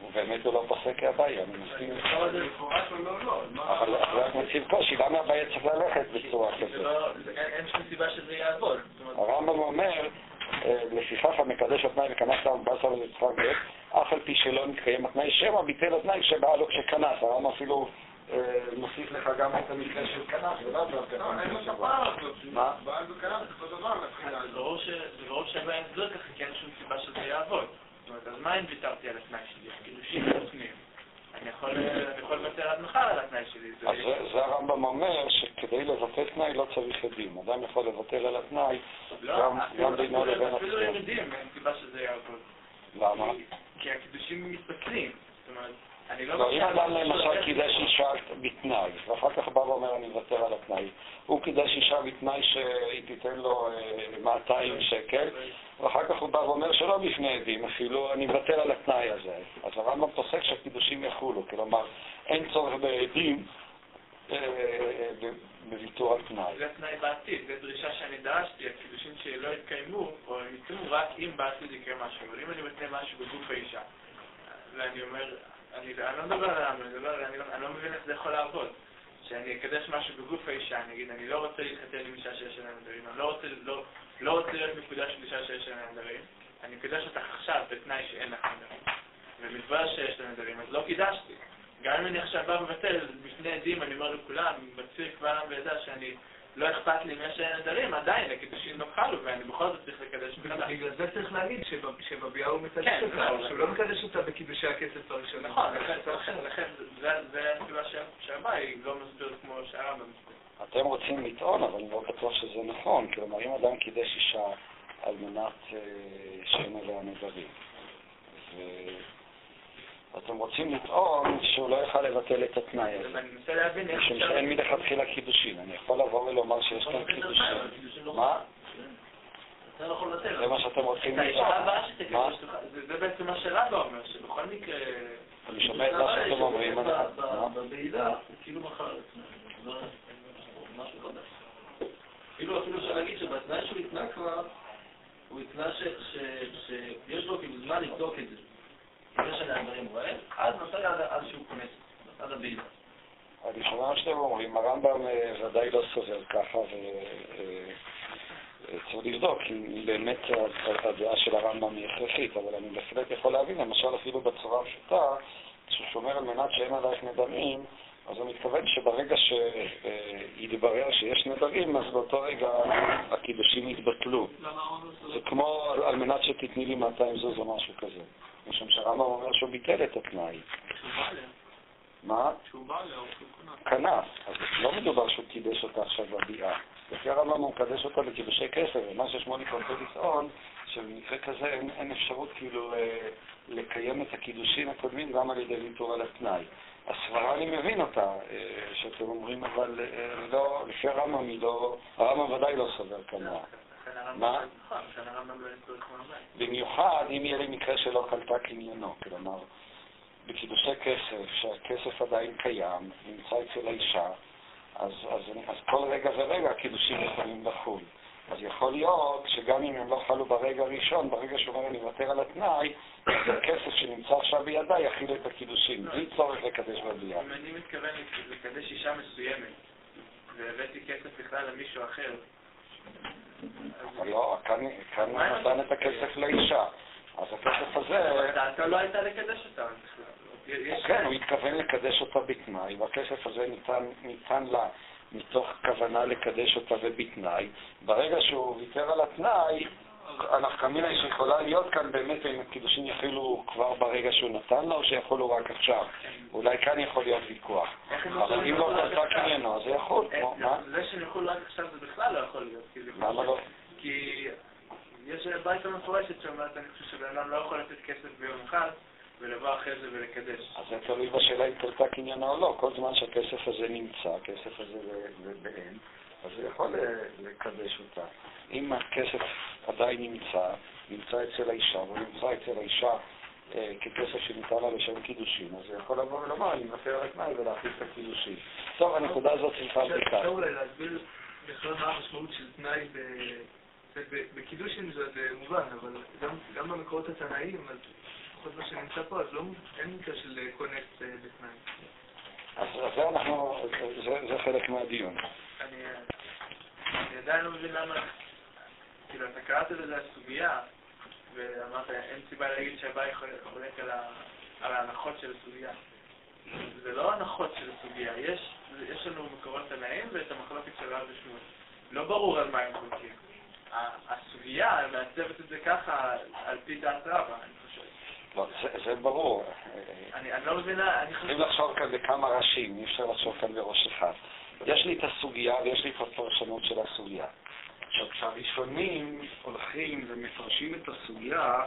ובאמת הוא לא פוסק כהבעיה, אני מסכים איתך. אבל זה רק מציב קושי, למה הבעיה צריך ללכת בצורה זה כזאת? לא- זה- אין אין שום סיבה שזה יעבוד. הרמב"ם אומר, אה, לפיכך המקדש התנאי וכנס לעם באסר ליצחק ב', אף על פי שלא נתקיים התנאי, שמא ביטל התנאי כשבא לו כשכנס. הרמב"ם אפילו אה, מוסיף לך גם את המקרה של כנס, ולא דווקא מה? אז ברור ש- זה ברור שבא הסבר ככה, כי אין שום סיבה שזה יעבוד. זאת אומרת, אז מה אם ויתרתי על התנאי שלי? קידושים בפנים. אני יכול אני יכול לוותר עד מחר על התנאי שלי. אז זה- הרמב"ם אומר שכדי לבטל תנאי לא צריך עדים. אדם יכול לוותר על התנאי לא, גם- בינו לבין אפילו עצמו. ירידים, אין סיבה שזה יעבוד. למה? כי הקידושים מתבטלים. זאת אומרת, אני לא... לא, אם אדם למשל קידש אישה בתנאי, ואחר כך בא ואומר אני מוותר על התנאי, הוא קידש אישה בתנאי שהיא תיתן לו אה, 200 שקל, ואחר כך הוא בא ואומר שלא בפני עדים, אפילו אני מוותר על התנאי הזה. אז הרמב"ם פוסק שהקידושים יחולו, כלומר אין צורך בעדים אה, ב- בוויתור על תנאי. זה תנאי בעתיד, זו דרישה שאני דרשתי, הקידושים שלי לא יתקיימו, או הם יתקיימו רק אם בעתיד יקרה משהו. אבל אם אני מתנה משהו בגוף האישה, ואני אומר, אני אני לא מדבר על אני לא- אני לא מבין איך זה יכול לעבוד. שאני אקדש משהו בגוף האישה, אני אגיד, אני לא רוצה להתחתן עם אישה שיש עליה נדרים, אני לא רוצה, לא, לא רוצה להיות מקודש עם אישה שיש עליה נדרים, אני אקדש אותך עכשיו בתנאי שאין לך נדרים. ומתברר שיש לה נדרים, אז לא קידשתי. גם אם אני עכשיו בא מבטל בפני עדים, אני אומר לכולם, מצהיר קבל עם ועדה שאני, לא אכפת לי אם יש נדרים, עדיין הקידושים לא חלו, ואני בכל זאת צריך לקדש מחדש. בגלל זה צריך להגיד שב- שבביאה הוא מקדש כן, אותה, נכון. שהוא לא מקדש אותה בקידושי הכסף הראשונים. נכון, לכן, לכן, לכן, זה- זה הסיבה ש- שהבאי לא מסביר כמו שהרמב"ם מסביר. אתם רוצים לטעון, אבל אני לא בטוח שזה נכון. כלומר, אם אדם קידש אישה על מנת אה, שאין עליה נדרים, ואתם רוצים לטעון שהוא לא יוכל לבטל את התנאי הזה, ואני מנסה להבין איך משום אפשר... שאין מלכתחילה קידושין. אני יכול לבוא ולומר שיש כאן קידושין. מה? אתה לא. זה מה שאתם רוצים לטעון. מה? זה- בעצם מה שרבא אומר, שבכל מקרה... אני שומע את מה שאתם אומרים. אני- מה? בוועידה, כאילו מחר. משהו חדש. כאילו אפילו אפשר להגיד שבתנאי שהוא התנה כבר, הוא התנה שיש לו כאילו זמן לבדוק את זה. אם יש עליה דברים רואה, עד מתי עד עד שהוא כונס, עד הוועידה. אני שומע מה שאתם אומרים, הרמב"ם אה, ודאי לא סובר ככה, וצריך לבדוק אם באמת הדעה של הרמב"ם היא הכרחית, אבל אני בהחלט יכול להבין, למשל אפילו בצורה הפשוטה, כשהוא שומר על מנת שאין עלייך נדרים, אז הוא מתכוון שברגע שיתברר שיש נדרים, אז באותו רגע הקידושים יתבטלו. זה כמו על מנת שתתני לי 200 זוז או משהו כזה. משום שהרמב"ם אומר שהוא ביטל את התנאי. מה? כנף, אז לא מדובר שהוא קידש אותה עכשיו בביאה. לפי הרמב"ם הוא מקדש אותה בקידושי כסף, ומה ששמוליק רוצה לטעון, שבמקרה כזה אין, אין אפשרות כאילו לקיים את הקידושין הקודמים גם על ידי ויתור על התנאי. הסברה אני מבין אותה, אה, שאתם אומרים, אבל אה, לא, לפי הרמב"ם לא, הרמב"ם ודאי לא סובר כמוה. לכן הרמב"ם מה? נכון, לכן הרמב"ם לא הבית. במיוחד אם יהיה לי מקרה שלא קלטה קניינו, כלומר, בקידושי כסף, שהכסף עדיין קיים, נמצא אצל האישה, אז, אז, אז כל רגע ורגע הקידושים יכולים לחול. אז יכול להיות שגם גם אם הם לא חלו ברגע הראשון, ברגע שהוא אומר אני מוותר על התנאי, הכסף שנמצא עכשיו בידי יכיל את הקידושים, בלי צורך לקדש בביאה. אם אני מתכוון לקדש אישה מסוימת, והבאתי כסף בכלל למישהו אחר, לא, כאן הוא נתן את הכסף לאישה. אז הכסף הזה... דעתו לא הייתה לקדש אותה בכלל. יש- כן, הוא התכוון לקדש אותה בתנאי, והכסף הזה ניתן, ניתן לה מתוך כוונה לקדש אותה ובתנאי. ברגע שהוא ויתר על התנאי, הנפקא מינה שיכולה להיות כאן באמת אם הקידושים יחילו כבר ברגע שהוא נתן לה, או שיחולו רק עכשיו. אולי כאן יכול להיות ויכוח. הם אבל אם לא תרצה קניינו, אז זה יכול. אה? זה שהם יחולו רק עכשיו זה בכלל לא יכול להיות. למה לא? כי יש ברייתא מפורשת שאומרת, אני חושב שבן אדם לא יכול לתת כסף ביום אחד ולבוא אחרי זה ולקדש. אז זה תלוי בשאלה אם קלטה קניינה או לא. כל זמן שהכסף הזה נמצא, הכסף הזה באין, אז הוא יכול אה, לקדש אותה. אם הכסף עדיין נמצא, נמצא אצל האישה, והוא נמצא אצל האישה אה, ככסף שניתן לה לשם קידושין, אז הוא יכול לבוא ולומר, אני מוותר על התנאי ולהכניס את הקידושין. טוב, הנקודה הזאת צריכה בדיקה. אפשר אולי להסביר בכלל מה המשמעות של תנאי בקידושין זה מובן, אבל גם, במקורות התנאיים, אז לפחות מה שנמצא פה, אז לא, אין מקרה של כונס אה, בתנאי. אז זה אנחנו, זה- חלק מהדיון. אני עדיין לא מבין למה, כאילו, אתה קראת לזה הסוגיה, ואמרת, אין סיבה להגיד שהבאי חולק על, ההנחות של הסוגיה. זה לא הנחות של הסוגיה, יש, יש לנו מקורות תנאים ואת המחלוקת של רב ושמואל. לא ברור על מה הם חולקים. הסוגיה מעצבת את זה ככה על פי דעת רבא, אני חושב. לא, זה- זה ברור. אני, אני לא מבינה, אני צריכים חושב... לחשוב כאן בכמה ראשים, אי אפשר לחשוב כאן בראש אחד. יש לי את הסוגיה ויש לי את הפרשנות של הסוגיה. עכשיו, כשהראשונים הולכים ומפרשים את הסוגיה,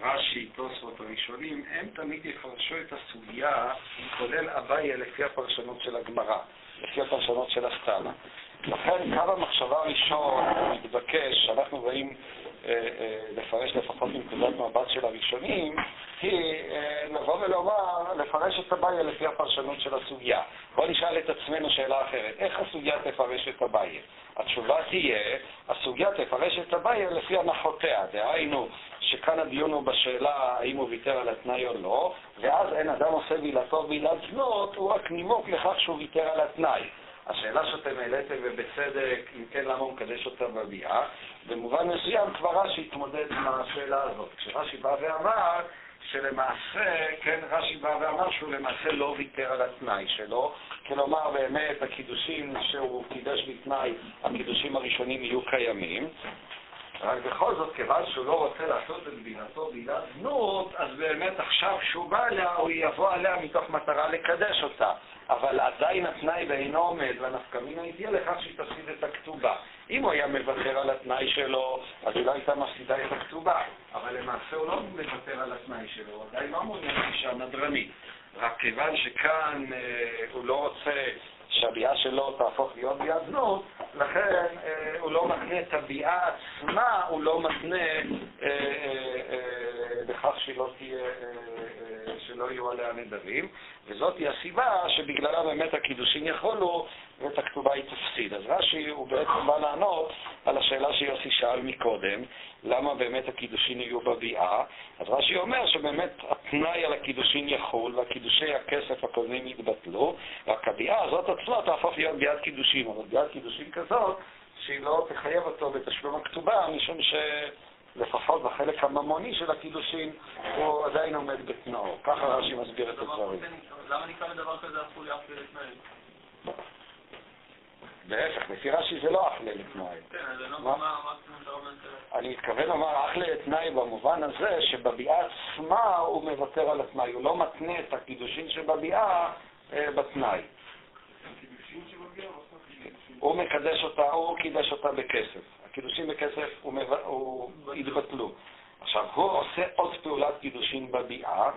רש"י, תוספות הראשונים, הם תמיד יפרשו את הסוגיה, כולל אביי, לפי הפרשנות של הגמרא, לפי הפרשנות של הסתמה. לכן קו המחשבה הראשון מתבקש, אה, אה, לפרש לפחות מנקודת מבט של הראשונים, היא אה, לבוא ולומר, לפרש את אביי לפי הפרשנות של הסוגיה. בואו נשאל את עצמנו שאלה אחרת, איך הסוגיה תפרש את אביי? התשובה תהיה, הסוגיה תפרש את אביי לפי הנחותיה, דהיינו שכאן הדיון הוא בשאלה האם הוא ויתר על התנאי או לא, ואז אין אדם עושה בעילתו בעילת זנות, הוא רק נימוק לכך שהוא ויתר על התנאי. השאלה שאתם העליתם, ובצדק, אם כן, למה הוא מקדש אותה בביאה, במובן מסוים כבר רש"י התמודד עם השאלה הזאת. כשרש"י בא ואמר שלמעשה, כן, רש"י בא ואמר שהוא למעשה לא ויתר על התנאי שלו, כלומר באמת הקידושים שהוא קידש בתנאי, הקידושים הראשונים יהיו קיימים, רק בכל זאת, כיוון שהוא לא רוצה לעשות את בינתו בעילת זנות, אז באמת עכשיו כשהוא בא אליה, הוא יבוא עליה מתוך מטרה לקדש אותה. אבל עדיין התנאי בעינו עומד, והנפקא מינה היא תהיה לכך שהיא תפסיד את הכתובה. אם הוא היה מוותר על התנאי שלו, אז היא לא הייתה מפסידה את הכתובה. אבל למעשה הוא לא מוותר על התנאי שלו, עדיין לא מעוניין אישה נדרנית. רק כיוון שכאן אה, הוא לא רוצה שהביאה שלו תהפוך להיות ביאת זנות, לכן אה, הוא לא מתנה את הביאה עצמה, הוא לא מתנה אה, אה, אה, בכך שלא תהיה, אה, אה, שלא יהיו עליה נדרים, וזאת היא הסיבה שבגללה באמת הקידושין יחולו ואת הכתובה היא תפסיד. אז רש"י הוא בעצם בא לענות על השאלה שיוסי שאל מקודם, למה באמת הקידושין יהיו בביאה, אז רש"י אומר שבאמת התנאי על הקידושין יחול והקידושי הכסף הקודמים יתבטלו, רק הביאה הזאת עצמה תהפוך להיות ביאת קידושין, אבל ביאת קידושין כזאת שהיא לא תחייב אותו בתשלום הכתובה, משום שלפחות בחלק הממוני של הקידושין הוא עדיין עומד בתנאו. ככה רש"י מסביר את הדברים. למה נקרא לדבר כזה לתנאי? להפך, לפי רש"י זה לא אחלה לתנאי. כן, אני לא מה? אני מתכוון לומר אחלה לתנאי במובן הזה שבביאה עצמה הוא מוותר על התנאי, הוא לא מתנה את הקידושין שבביאה אה, בתנאי. הוא מקדש אותה, הוא קידש אותה בכסף. הקידושין בכסף הוא מב... הוא... התבטלו. עכשיו, הוא עושה עוד פעולת קידושין בביאה.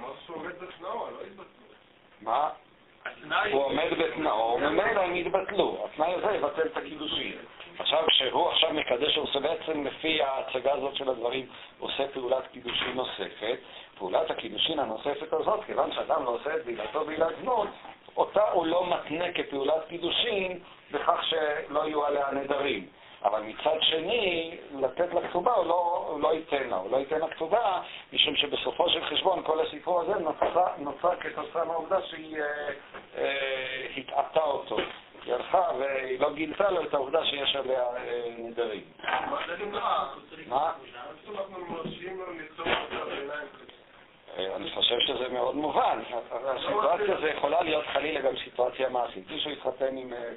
מה? התנאי... הוא עומד בתנאו, ממילא הם יתבטלו. התנאי הזה יבטל את הקידושין. עכשיו, כשהוא עכשיו מקדש, הוא עושה בעצם לפי ההצגה הזאת של הדברים, הוא עושה פעולת קידושין נוספת. פעולת הקידושין הנוספת הזאת, כיוון שאדם לא עושה את בעילתו בעילת זנות, אותה הוא לא מתנה כפעולת קידושין בכך שלא יהיו עליה נדרים. אבל מצד שני, לתת לה כתובה הוא לא, הוא לא ייתן לה, הוא לא ייתן לה כתובה, משום שבסופו של חשבון כל הסיפור הזה נוצר, נוצר כתוצאה מהעובדה שהיא אה, אה, התעתה אותו. היא הלכה והיא לא גילתה לו את העובדה שיש עליה אה, נדרים. מה? אה, אני חושב שזה מאוד מובן. הסיטואציה הזו יכולה להיות חלילה גם סיטואציה מעשית. מישהו התחתן עם אה,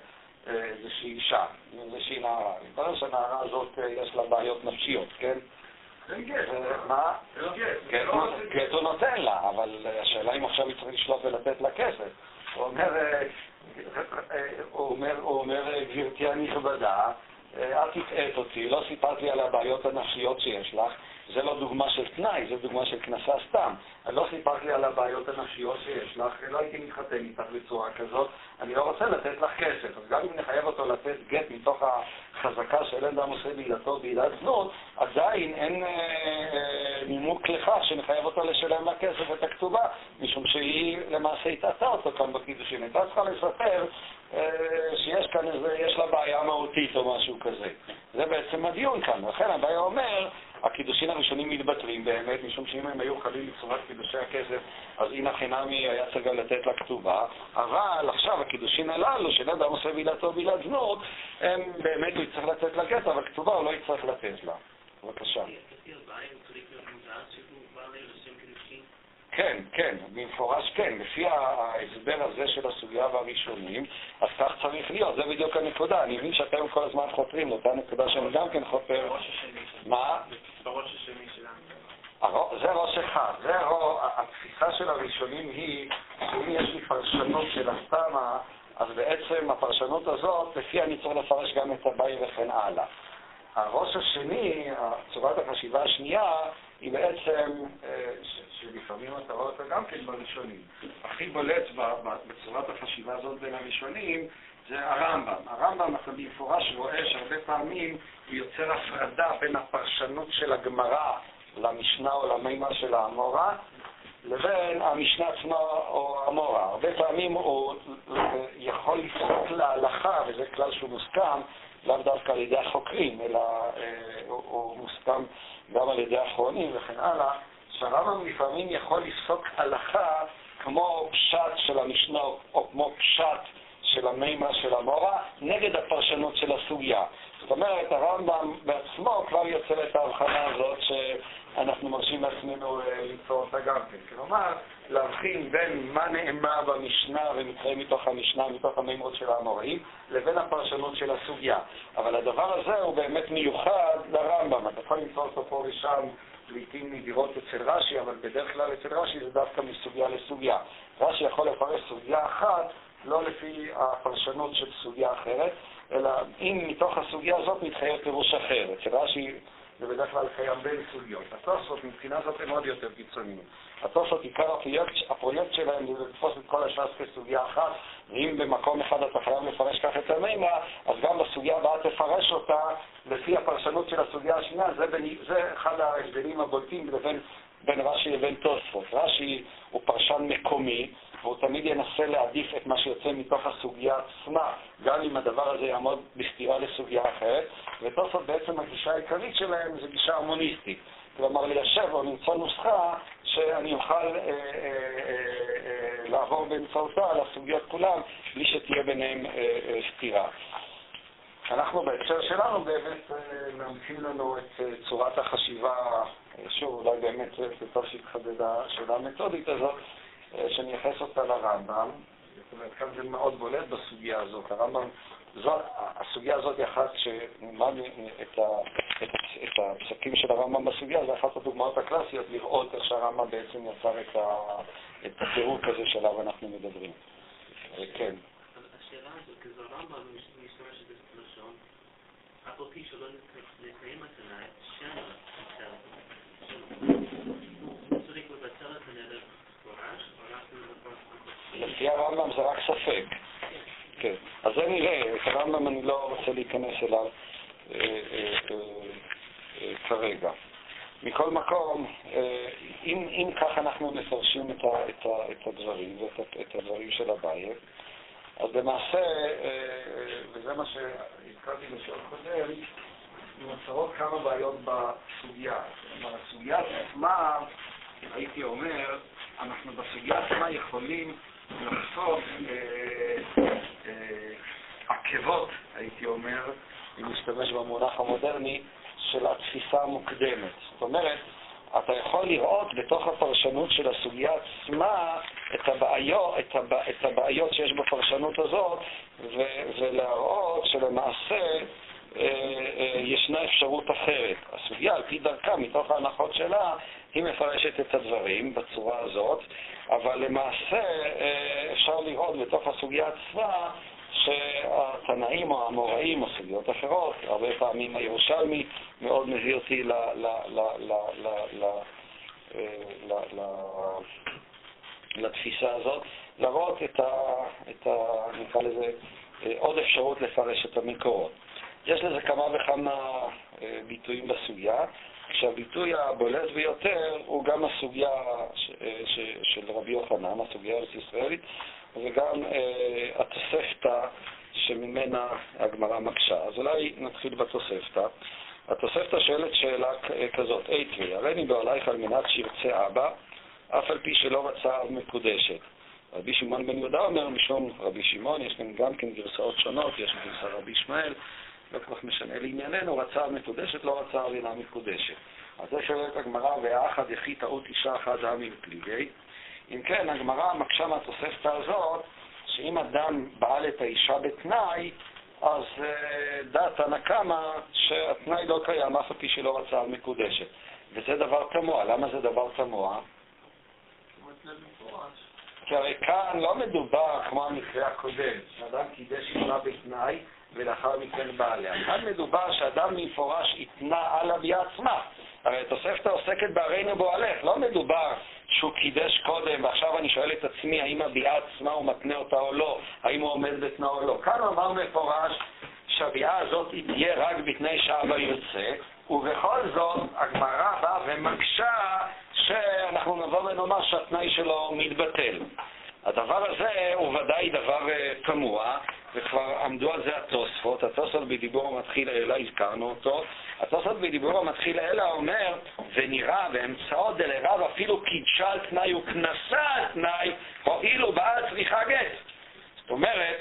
איזושהי אישה, איזושהי נערה. מתברר שהנערה הזאת יש לה בעיות נפשיות, כן? מה? גט הוא נותן לה, אבל השאלה אם עכשיו היא צריכה לשלוט ולתת לה כסף. אומר, הוא אומר, גברתי הנכבדה, אל תטעט אותי, לא סיפרת לי על הבעיות הנפשיות שיש לך, זה לא דוגמה של תנאי, זה דוגמה של כנסה סתם. לא סיפרת לי על הבעיות הנפשיות שיש לך, לא הייתי מתחתן איתך בצורה כזאת, אני לא רוצה לתת לך כסף. אז גם אם נחייב אותו לתת גט מתוך החזקה של אין דם עושה בעילתו בעילת זנות, עדיין אין אה, אה, לכך שנחייב אותו לשלם לה כסף את הכתובה, משום שהיא למעשה התעתה אותו כאן בקידושין. הייתה צריכה לספר אה, שיש כאן איזה, יש לה בעיה מהותית או משהו כזה. זה בעצם הדיון כאן. לכן הבעיה אומר, הקידושין הראשונים מתבטלים באמת, משום שאם הם היו חלים בצורת קידושי הכסף, אז אינא חינמי היה צריך גם לתת לה כתובה, אבל עכשיו הקידושין הללו, של אדם עושה בילתו בילת זנות, הם באמת הוא יצטרך לתת לה גט, אבל כתובה הוא לא יצטרך לתת לה. בבקשה. כן, כן, במפורש כן. לפי ההסבר הזה של הסוגיה והראשונים, אז כך צריך להיות, זה בדיוק הנקודה. אני מבין שאתם כל הזמן חותרים לאותה נקודה שאני גם כן חותר. מה? בראש השני שלנו. זה ראש אחד. זה התפיסה של הראשונים היא שאם יש לי פרשנות של הסתמה, אז בעצם הפרשנות הזאת, לפי אני צריך לפרש גם את הבאי וכן הלאה. הראש השני, צורת החשיבה השנייה, היא בעצם, אה, שלפעמים אתה רואה אותה גם כן בראשונים. הכי בולט בצורת החשיבה הזאת בין הראשונים זה הרמב"ם. הרמב"ם, אתה במפורש רואה שהרבה פעמים הוא יוצר הפרדה בין הפרשנות של הגמרא למשנה או למימה של האמורה, לבין המשנה עצמה או המורה. הרבה פעמים הוא יכול לפסוק להלכה, וזה כלל שהוא מוסכם, לאו דווקא על ידי החוקרים, אלא אה, הוא מוסכם גם על ידי האחרונים וכן הלאה, שהרמב"ם לפעמים יכול לפסוק הלכה כמו פשט של המשנה או כמו פשט של המימה של המורה, נגד הפרשנות של הסוגיה. זאת אומרת, הרמב"ם בעצמו כבר יוצר את ההבחנה הזאת שאנחנו מרשים לעצמנו אה, ליצור אותה גם כן. כלומר, להבחין בין מה נאמר במשנה ומתחייב מתוך המשנה, מתוך המימות של האמוראים, לבין הפרשנות של הסוגיה. אבל הדבר הזה הוא באמת מיוחד לרמב"ם. אתה יכול למצוא אותו פה ושם לעיתים נדירות אצל רש"י, אבל בדרך כלל אצל רש"י זה דווקא מסוגיה לסוגיה. רש"י יכול לפרש סוגיה אחת לא לפי הפרשנות של סוגיה אחרת, אלא אם מתוך הסוגיה הזאת מתחייב פירוש אחר. אצל רש"י זה בדרך כלל קיים בין סוגיות. התוספות מבחינה זאת הם עוד יותר קיצוניים. התוספות, עיקר הפרויקט, הפרויקט שלהם זה לתפוס את כל הש"ס כסוגיה אחת, ואם במקום אחד אתה חייב לפרש כך את המימה, אז גם בסוגיה הבאה תפרש אותה לפי הפרשנות של הסוגיה השנייה. זה, בין, זה אחד ההבדלים הבולטים לבין בין רש"י לבין תוספות. רש"י הוא פרשן מקומי, והוא תמיד ינסה להעדיף את מה שיוצא מתוך הסוגיה עצמה, גם אם הדבר הזה יעמוד בסתירה לסוגיה אחרת, ותוספות בעצם הגישה העיקרית שלהם זה גישה המוניסטית. כלומר, ליישב או למצוא נוסחה שאני אוכל אה, אה, אה, לעבור באמצעותה על הסוגיות כולן, בלי שתהיה ביניהן אה, אה, סתירה. אנחנו בהקשר שלנו באמת אה, מאמצים לנו את אה, צורת החשיבה, אה, שוב, אולי באמת זה טוב שהתחדד השאלה המתודית הזאת, שנייחס אותה לרמב"ם. זאת אומרת, כאן זה מאוד בולט בסוגיה הזאת. הרמב"ם, הסוגיה הזאת היא אחת שנלמד את, את, את הפסקים של הרמב"ם בסוגיה, זה אחת הדוגמאות הקלאסיות לראות איך שהרמב"ם בעצם יצר את, את הפירוק הזה שעליו אנחנו מדברים. כן. השאלה הזאת, כזו הרמב"ם משתמש בלשון, אף על פי שלא נקיים התנאי, שם צריך לבטל את הנדר לפי הרמב"ם זה רק ספק. כן. אז זה נראה, את הרמב"ם אני לא רוצה להיכנס אליו אה, אה, אה, כרגע. מכל מקום, אם, אם כך אנחנו מפרשים את, את, את הדברים ואת את הדברים של הבית, אז למעשה, וזה מה שהזכרתי בשיעור קודם, נוצרות כמה בעיות בסוגיה. כלומר, הסוגיה עצמה, הייתי אומר, אנחנו בסוגיה עצמה יכולים לחשוף עקבות, הייתי אומר, אם נשתמש במונח המודרני, של התפיסה המוקדמת. זאת אומרת, אתה יכול לראות בתוך הפרשנות של הסוגיה עצמה את הבעיות, את הבע, את הבעיות שיש בפרשנות הזאת ו, ולהראות שלמעשה אה, אה, ישנה אפשרות אחרת. הסוגיה, על פי דרכה, מתוך ההנחות שלה, היא מפרשת את הדברים בצורה הזאת, אבל למעשה אה, אפשר לראות בתוך הסוגיה עצמה שהתנאים או האמוראים או סוגיות אחרות, הרבה פעמים הירושלמי מאוד מביא אותי ל, לתפיסה הזאת, להראות את ה... את ה נקרא לזה, עוד אפשרות לפרש את המקורות. יש לזה כמה וכמה אה, ביטויים בסוגיה, כשהביטוי הבולט ביותר הוא גם הסוגיה ש, ש, של רבי יוחנן, הסוגיה הארץ-ישראלית, וגם אה, התוספתא שממנה הגמרא מקשה. אז אולי נתחיל בתוספתא. התוספתא שואלת שאלה כזאת, אייטרי, הריני בעולייך על מנת שירצה אבא, אף על פי שלא רצה אב מקודשת. רבי שמעון בן יהודה אומר, משום רבי שמעון, יש כאן גם כן גרסאות שונות, יש גרסה רבי ישמעאל, לא כל כך משנה לענייננו, רצה אב מקודשת, לא רצה אב אינה מקודשת. אז זה שואלת הגמרא, והאחד יחי טעות אישה אחת העמים פליגי. אם כן, הגמרא מקשה מהתוספתא הזאת, שאם אדם בעל את האישה בתנאי, אז uh, דעת הנקמה שהתנאי לא קיים, אף על פי שלא רצה על מקודשת. וזה דבר תמוה. למה זה דבר תמוה? כי הרי כאן לא מדובר כמו המקרה הקודם, שאדם קידש אישה בתנאי ולאחר מכן בעליה. כאן מדובר שאדם מפורש התנה על הביאה עצמה. הרי התוספתא עוסקת בהרינו בועלך, לא מדובר שהוא קידש קודם, ועכשיו אני שואל את עצמי האם הביאה עצמה הוא מתנה אותה או לא, האם הוא עומד בתנאו או לא. כאן אמר מפורש שהביאה הזאת היא תהיה רק בתנאי שאבא יוצא, ובכל זאת הגמרא באה ומקשה שאנחנו נבוא ונאמר שהתנאי שלו מתבטל. הדבר הזה הוא ודאי דבר אה, תמוה, וכבר עמדו על זה התוספות. התוספות בדיבור המתחיל אלא, הזכרנו אותו. התוספות בדיבור המתחיל אלא אומר, ונראה באמצעו דלרב אפילו קידשה על תנאי וכנסה על תנאי, הואילו באה צריכה גט. זאת אומרת,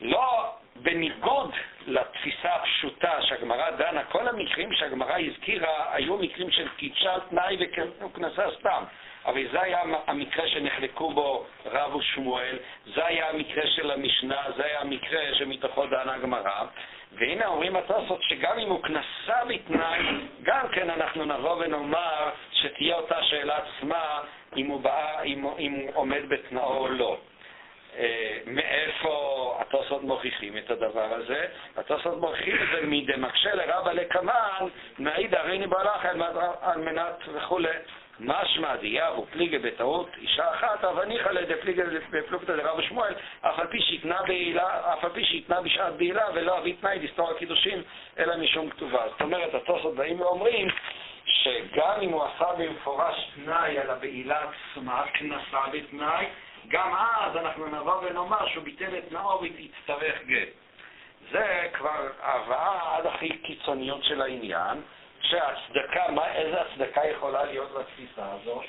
לא בניגוד לתפיסה הפשוטה שהגמרא דנה, כל המקרים שהגמרא הזכירה היו מקרים של קידשה על תנאי וכנסה סתם. אבל זה היה המקרה שנחלקו בו רב ושמואל, זה היה המקרה של המשנה, זה היה המקרה שמתוכו דנה הגמרא. והנה אומרים התוספות שגם אם הוא כנסה בתנאי, גם כן אנחנו נבוא ונאמר שתהיה אותה שאלה עצמה אם הוא, בא, אם, אם הוא עומד בתנאו או לא. אה, מאיפה התוספות מוכיחים את הדבר הזה? התוספות מוכיחים את זה מדמקשה לרבה לקמן, מעיד הריני בעלך על מנת וכולי. משמע דיהו פליגה בטעות אישה אחת, אבל ניחא לדפליגה בפלוגתא דרב שמואל, אף על פי שהתנה בעילה, אף על פי שהתנה בשעת בעילה ולא אביא תנאי לסתור הקידושין, אלא משום כתובה. זאת אומרת, התוספות באים ואומרים שגם אם הוא עשה במפורש תנאי על הבעילה עצמה, כנסה בתנאי, גם אז אנחנו נבוא ונאמר שהוא ביטל את נאור ויצטרך גט. זה כבר הבאה עד הכי קיצוניות של העניין. שהצדקה, מה, איזה הצדקה יכולה להיות לתפיסה הזאת?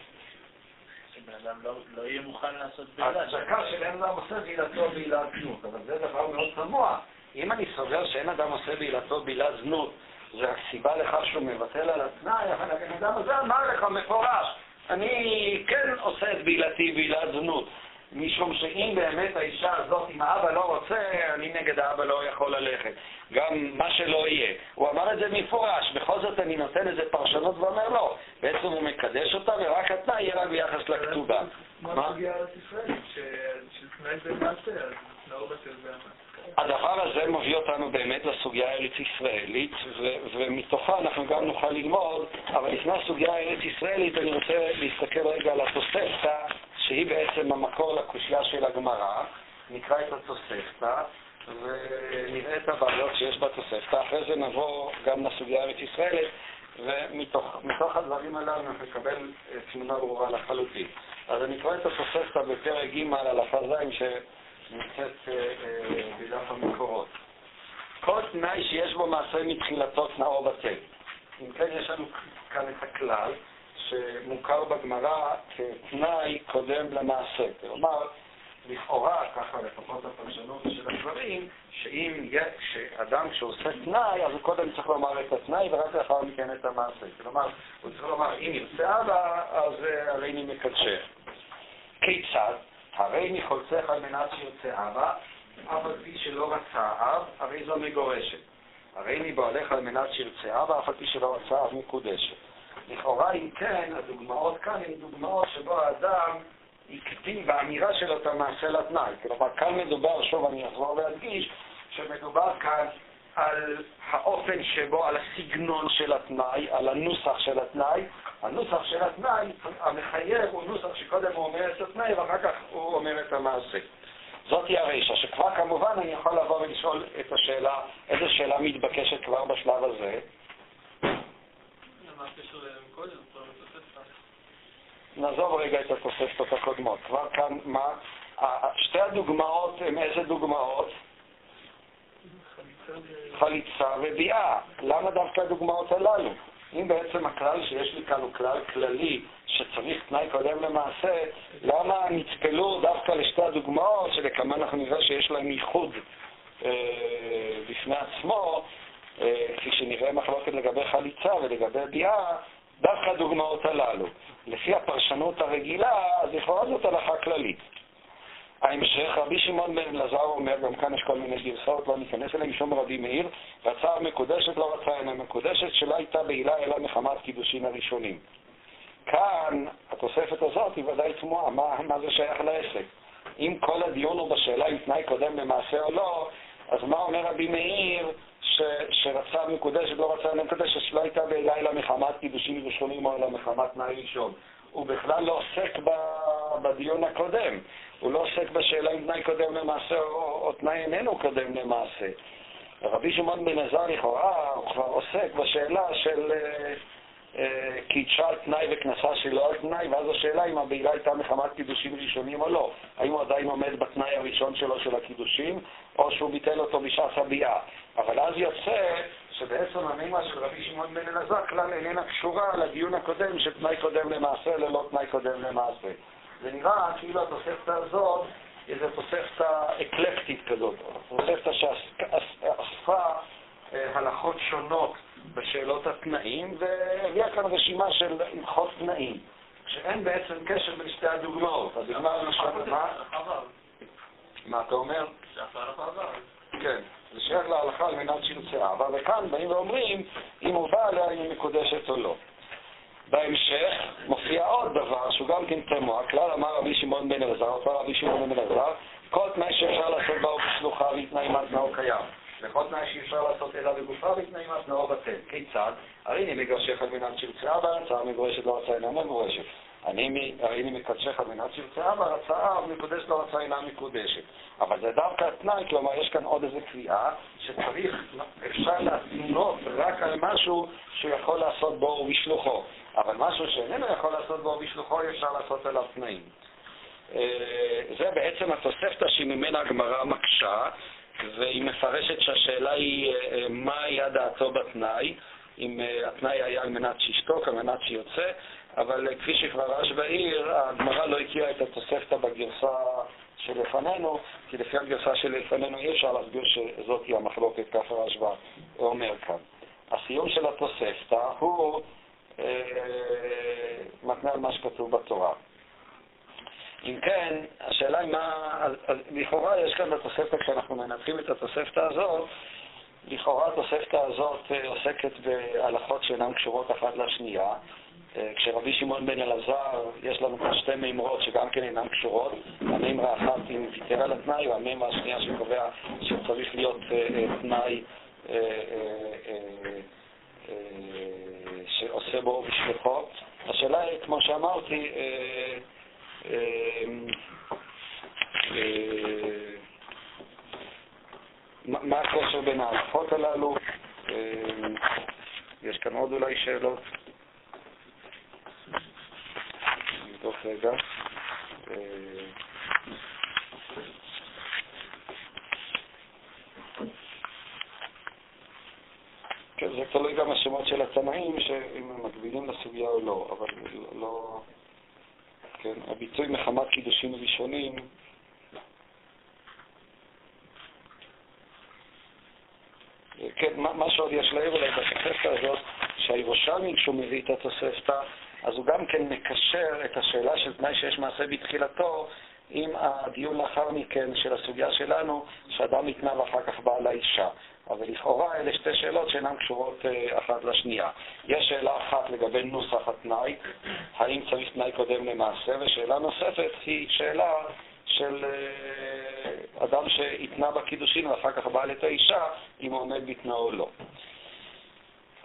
שבן אדם לא, לא יהיה מוכן לעשות בעילה. הצדקה של אין אדם עושה בעילתו בעילת זנות, אבל זה דבר מאוד תמוה. אם אני סובר שאין אדם עושה בעילתו בעילת זנות, זה הסיבה לכך שהוא מבטל על התנאי, אבל הבן אדם הזה אמר לך מפורש, אני כן עושה את בעילתי בעילת זנות. משום שאם באמת האישה הזאת, אם האבא לא רוצה, אני נגד האבא לא יכול ללכת. גם מה שלא יהיה. הוא אמר את זה מפורש, בכל זאת אני נותן איזה פרשנות ואומר לא. בעצם הוא מקדש אותה ורק התנאי יהיה רק ביחס לכתובה. מה הסוגיה על ישראל? של תנאי זה מעשה, אז בטל זה הדבר הזה מביא אותנו באמת לסוגיה הארץ-ישראלית, ומתוכה אנחנו גם נוכל ללמוד, אבל לפני הסוגיה הארץ-ישראלית אני רוצה להסתכל רגע על התוספתא שהיא בעצם המקור לקושייה של הגמרא, נקרא את התוספתא ונראה את הבעיות שיש בתוספתא, אחרי זה נבוא גם לסוגיה הארץ-ישראלית, ומתוך הדברים הללו אנחנו נקבל תמונה ברורה לחלוטין. אז אני קורא את התוספתא בפרק ג' על ז', נמצאת אה, אה, בדף המקורות. כל תנאי שיש בו מעשה מתחילתו תנאו בטל. אם כן, יש לנו כאן את הכלל שמוכר בגמרא כתנאי קודם למעשה. כלומר, לכאורה, ככה לפחות הפרשנות של הדברים, שאם אדם שעושה תנאי, אז הוא קודם צריך לומר את התנאי ורק לאחר מכן את המעשה. כלומר, הוא צריך לומר, אם ירצה אבא, אז אה, הרי אני מקדשך. כיצד? הרי מחולצך על מנת שירצה אבא, אף על פי שלא רצה אב, הרי זו מגורשת. הרי מבעליך על מנת שירצה אבא, אף על פי שלא רצה אב מקודשת. לכאורה, אם כן, הדוגמאות כאן הן דוגמאות שבו האדם הקטין באמירה שלו את המעשה לתנאי. כלומר, כאן מדובר, שוב אני אחזור ואדגיש, שמדובר כאן על האופן שבו, על הסגנון של התנאי, על הנוסח של התנאי. הנוסח של התנאי, המחייב הוא נוסח שקודם הוא אומר את התנאי ואחר כך הוא אומר את המעשה. זאת היא הרישה, שכבר כמובן אני יכול לבוא ולשאול את השאלה, איזו שאלה מתבקשת כבר בשלב הזה. נעזוב רגע את התוספתות הקודמות. כבר כאן, מה? שתי הדוגמאות הן איזה דוגמאות? חליצה וביאה. למה דווקא הדוגמאות הללו? אם בעצם הכלל שיש לי כאן הוא כלל כללי שצריך תנאי קודם למעשה, למה נצפלו דווקא לשתי הדוגמאות שלכמה אנחנו נראה שיש להם ייחוד אה, בפני עצמו, אה, כפי שנראה מחלוקת לגבי חליצה ולגבי ביאה, דווקא הדוגמאות הללו. לפי הפרשנות הרגילה, אז לכאורה זאת הלכה כללית. ההמשך, רבי שמעון בן אלעזר אומר, גם כאן יש כל מיני גרסאות, לא ניכנס אליהם, משום רבי מאיר, רצה מקודשת, לא רצה אינה מקודשת, שלא הייתה בעילה אלא מחמת קידושין הראשונים. כאן, התוספת הזאת היא ודאי תמוהה, מה, מה זה שייך לעסק? אם כל הדיון הוא בשאלה אם תנאי קודם למעשה או לא, אז מה אומר רבי מאיר ש, שרצה מקודשת, לא רצה מקודשת, שלא הייתה בעילה אלא מחמת קידושין ראשונים או אלא מחמת תנאי ראשון? הוא בכלל לא עוסק בדיון הקודם. הוא לא עוסק בשאלה אם תנאי קודם למעשה או, או תנאי איננו קודם למעשה. רבי שמעון בן עזר לכאורה, הוא כבר עוסק בשאלה של אה, אה, קידשה על תנאי וכנסה שלא על תנאי, ואז השאלה אם הבעילה הייתה מחמת קידושים ראשונים או לא. האם הוא עדיין עומד בתנאי הראשון שלו של הקידושים, או שהוא ביטל אותו בשעת הביאה. אבל אז יוצא שבעצם המימה של רבי שמעון בן אלעזר כלל איננה קשורה לדיון הקודם של תנאי קודם למעשה ללא תנאי קודם למעשה. זה נראה כאילו התוספתא הזאת היא איזו תוספתא אקלקטית כזאת, תוספתא שאספה אה, הלכות שונות בשאלות התנאים, והביאה כאן רשימה של הלכות תנאים, שאין בעצם קשר בין שתי הדוגמאות. הדוגמה הראשונה, מה? מה אתה אומר? כן, זה להלכה על מנת שירצה אבא, וכאן באים ואומרים אם הוא בא עליה אם היא מקודשת או לא. בהמשך מופיע עוד דבר שהוא גם כן תמוה, כלל אמר רבי שמעון בן אלעזר, אותו רבי שמעון בן אלעזר, כל תנאי שאפשר לעשות בה הוא בשלוחה והתנאי מתנאו קיים. וכל תנאי שאי אפשר לעשות אלא בגופה והתנאי מתנאו בטל. כיצד? הרי אני מגרשך על מנת שירצה רצה מגורשת לא רצה אינה מגורשת. אני, הרי אני מקדשך על מנת שירצה אבא, רצה אב, מקודש לא רצה אינה מקודשת. אבל זה דווקא תנאי, כלומר יש כאן עוד איזו קביעה שצריך, אפשר להתנות רק על משהו שהוא יכול לעשות בו ובשלוחו. אבל משהו שאיננו יכול לעשות בו בשלוחו, אפשר לעשות עליו תנאים. אה, זה בעצם התוספתא שממנה הגמרא מקשה, והיא מפרשת שהשאלה היא אה, מה היה דעתו בתנאי, אם אה, התנאי היה על מנת שישתוק, על מנת שיוצא, אבל כפי שכבר רש בעיר, הגמרא לא הכירה את התוספתא בגרסה שלפנינו, כי לפי הגרסה שלפנינו אי אפשר להסביר שזאת היא המחלוקת, ככה רשב"א אומר כאן. הסיום של התוספתא הוא מתנה על מה שכתוב בתורה. אם כן, השאלה היא מה... לכאורה יש כאן בתוספתא, כשאנחנו מנתחים את התוספתא הזאת, לכאורה התוספתא הזאת אה, עוסקת בהלכות שאינן קשורות אחת לשנייה. אה, כשרבי שמעון בן אלעזר, יש לנו כאן שתי מימרות שגם כן אינן קשורות. המימרה אחת אם ויתר על התנאי, והמימרה השנייה שקובע שצריך להיות אה, תנאי שעושה בו בשלוחו. השאלה היא, כמו שאמרתי, אה, אה, אה, מה הקשר בין ההלכות הללו? יש כאן עוד אולי שאלות? תוך רגע. אה, כן, זה תלוי גם השמות של התנאים, אם הם מקבילים לסוגיה או לא, אבל לא... כן, הביטוי מחמת קידושים ראשונים אה, כן, מה, שעוד יש להעיר אולי בתוספתא הזאת, שהירושלמי, כשהוא מביא את התוספתא, אז הוא גם כן מקשר את השאלה של תנאי שיש מעשה בתחילתו עם הדיון לאחר מכן של הסוגיה שלנו, שאדם התנה ואחר כך בא לאישה. אבל לכאורה אלה שתי שאלות שאינן קשורות אה, אחת לשנייה. יש שאלה אחת לגבי נוסח התנאי, האם צריך תנאי קודם למעשה, ושאלה נוספת היא שאלה של אה, אדם שהתנה בקידושין ואחר כך בא את האישה, אם הוא עומד בתנאו או לא.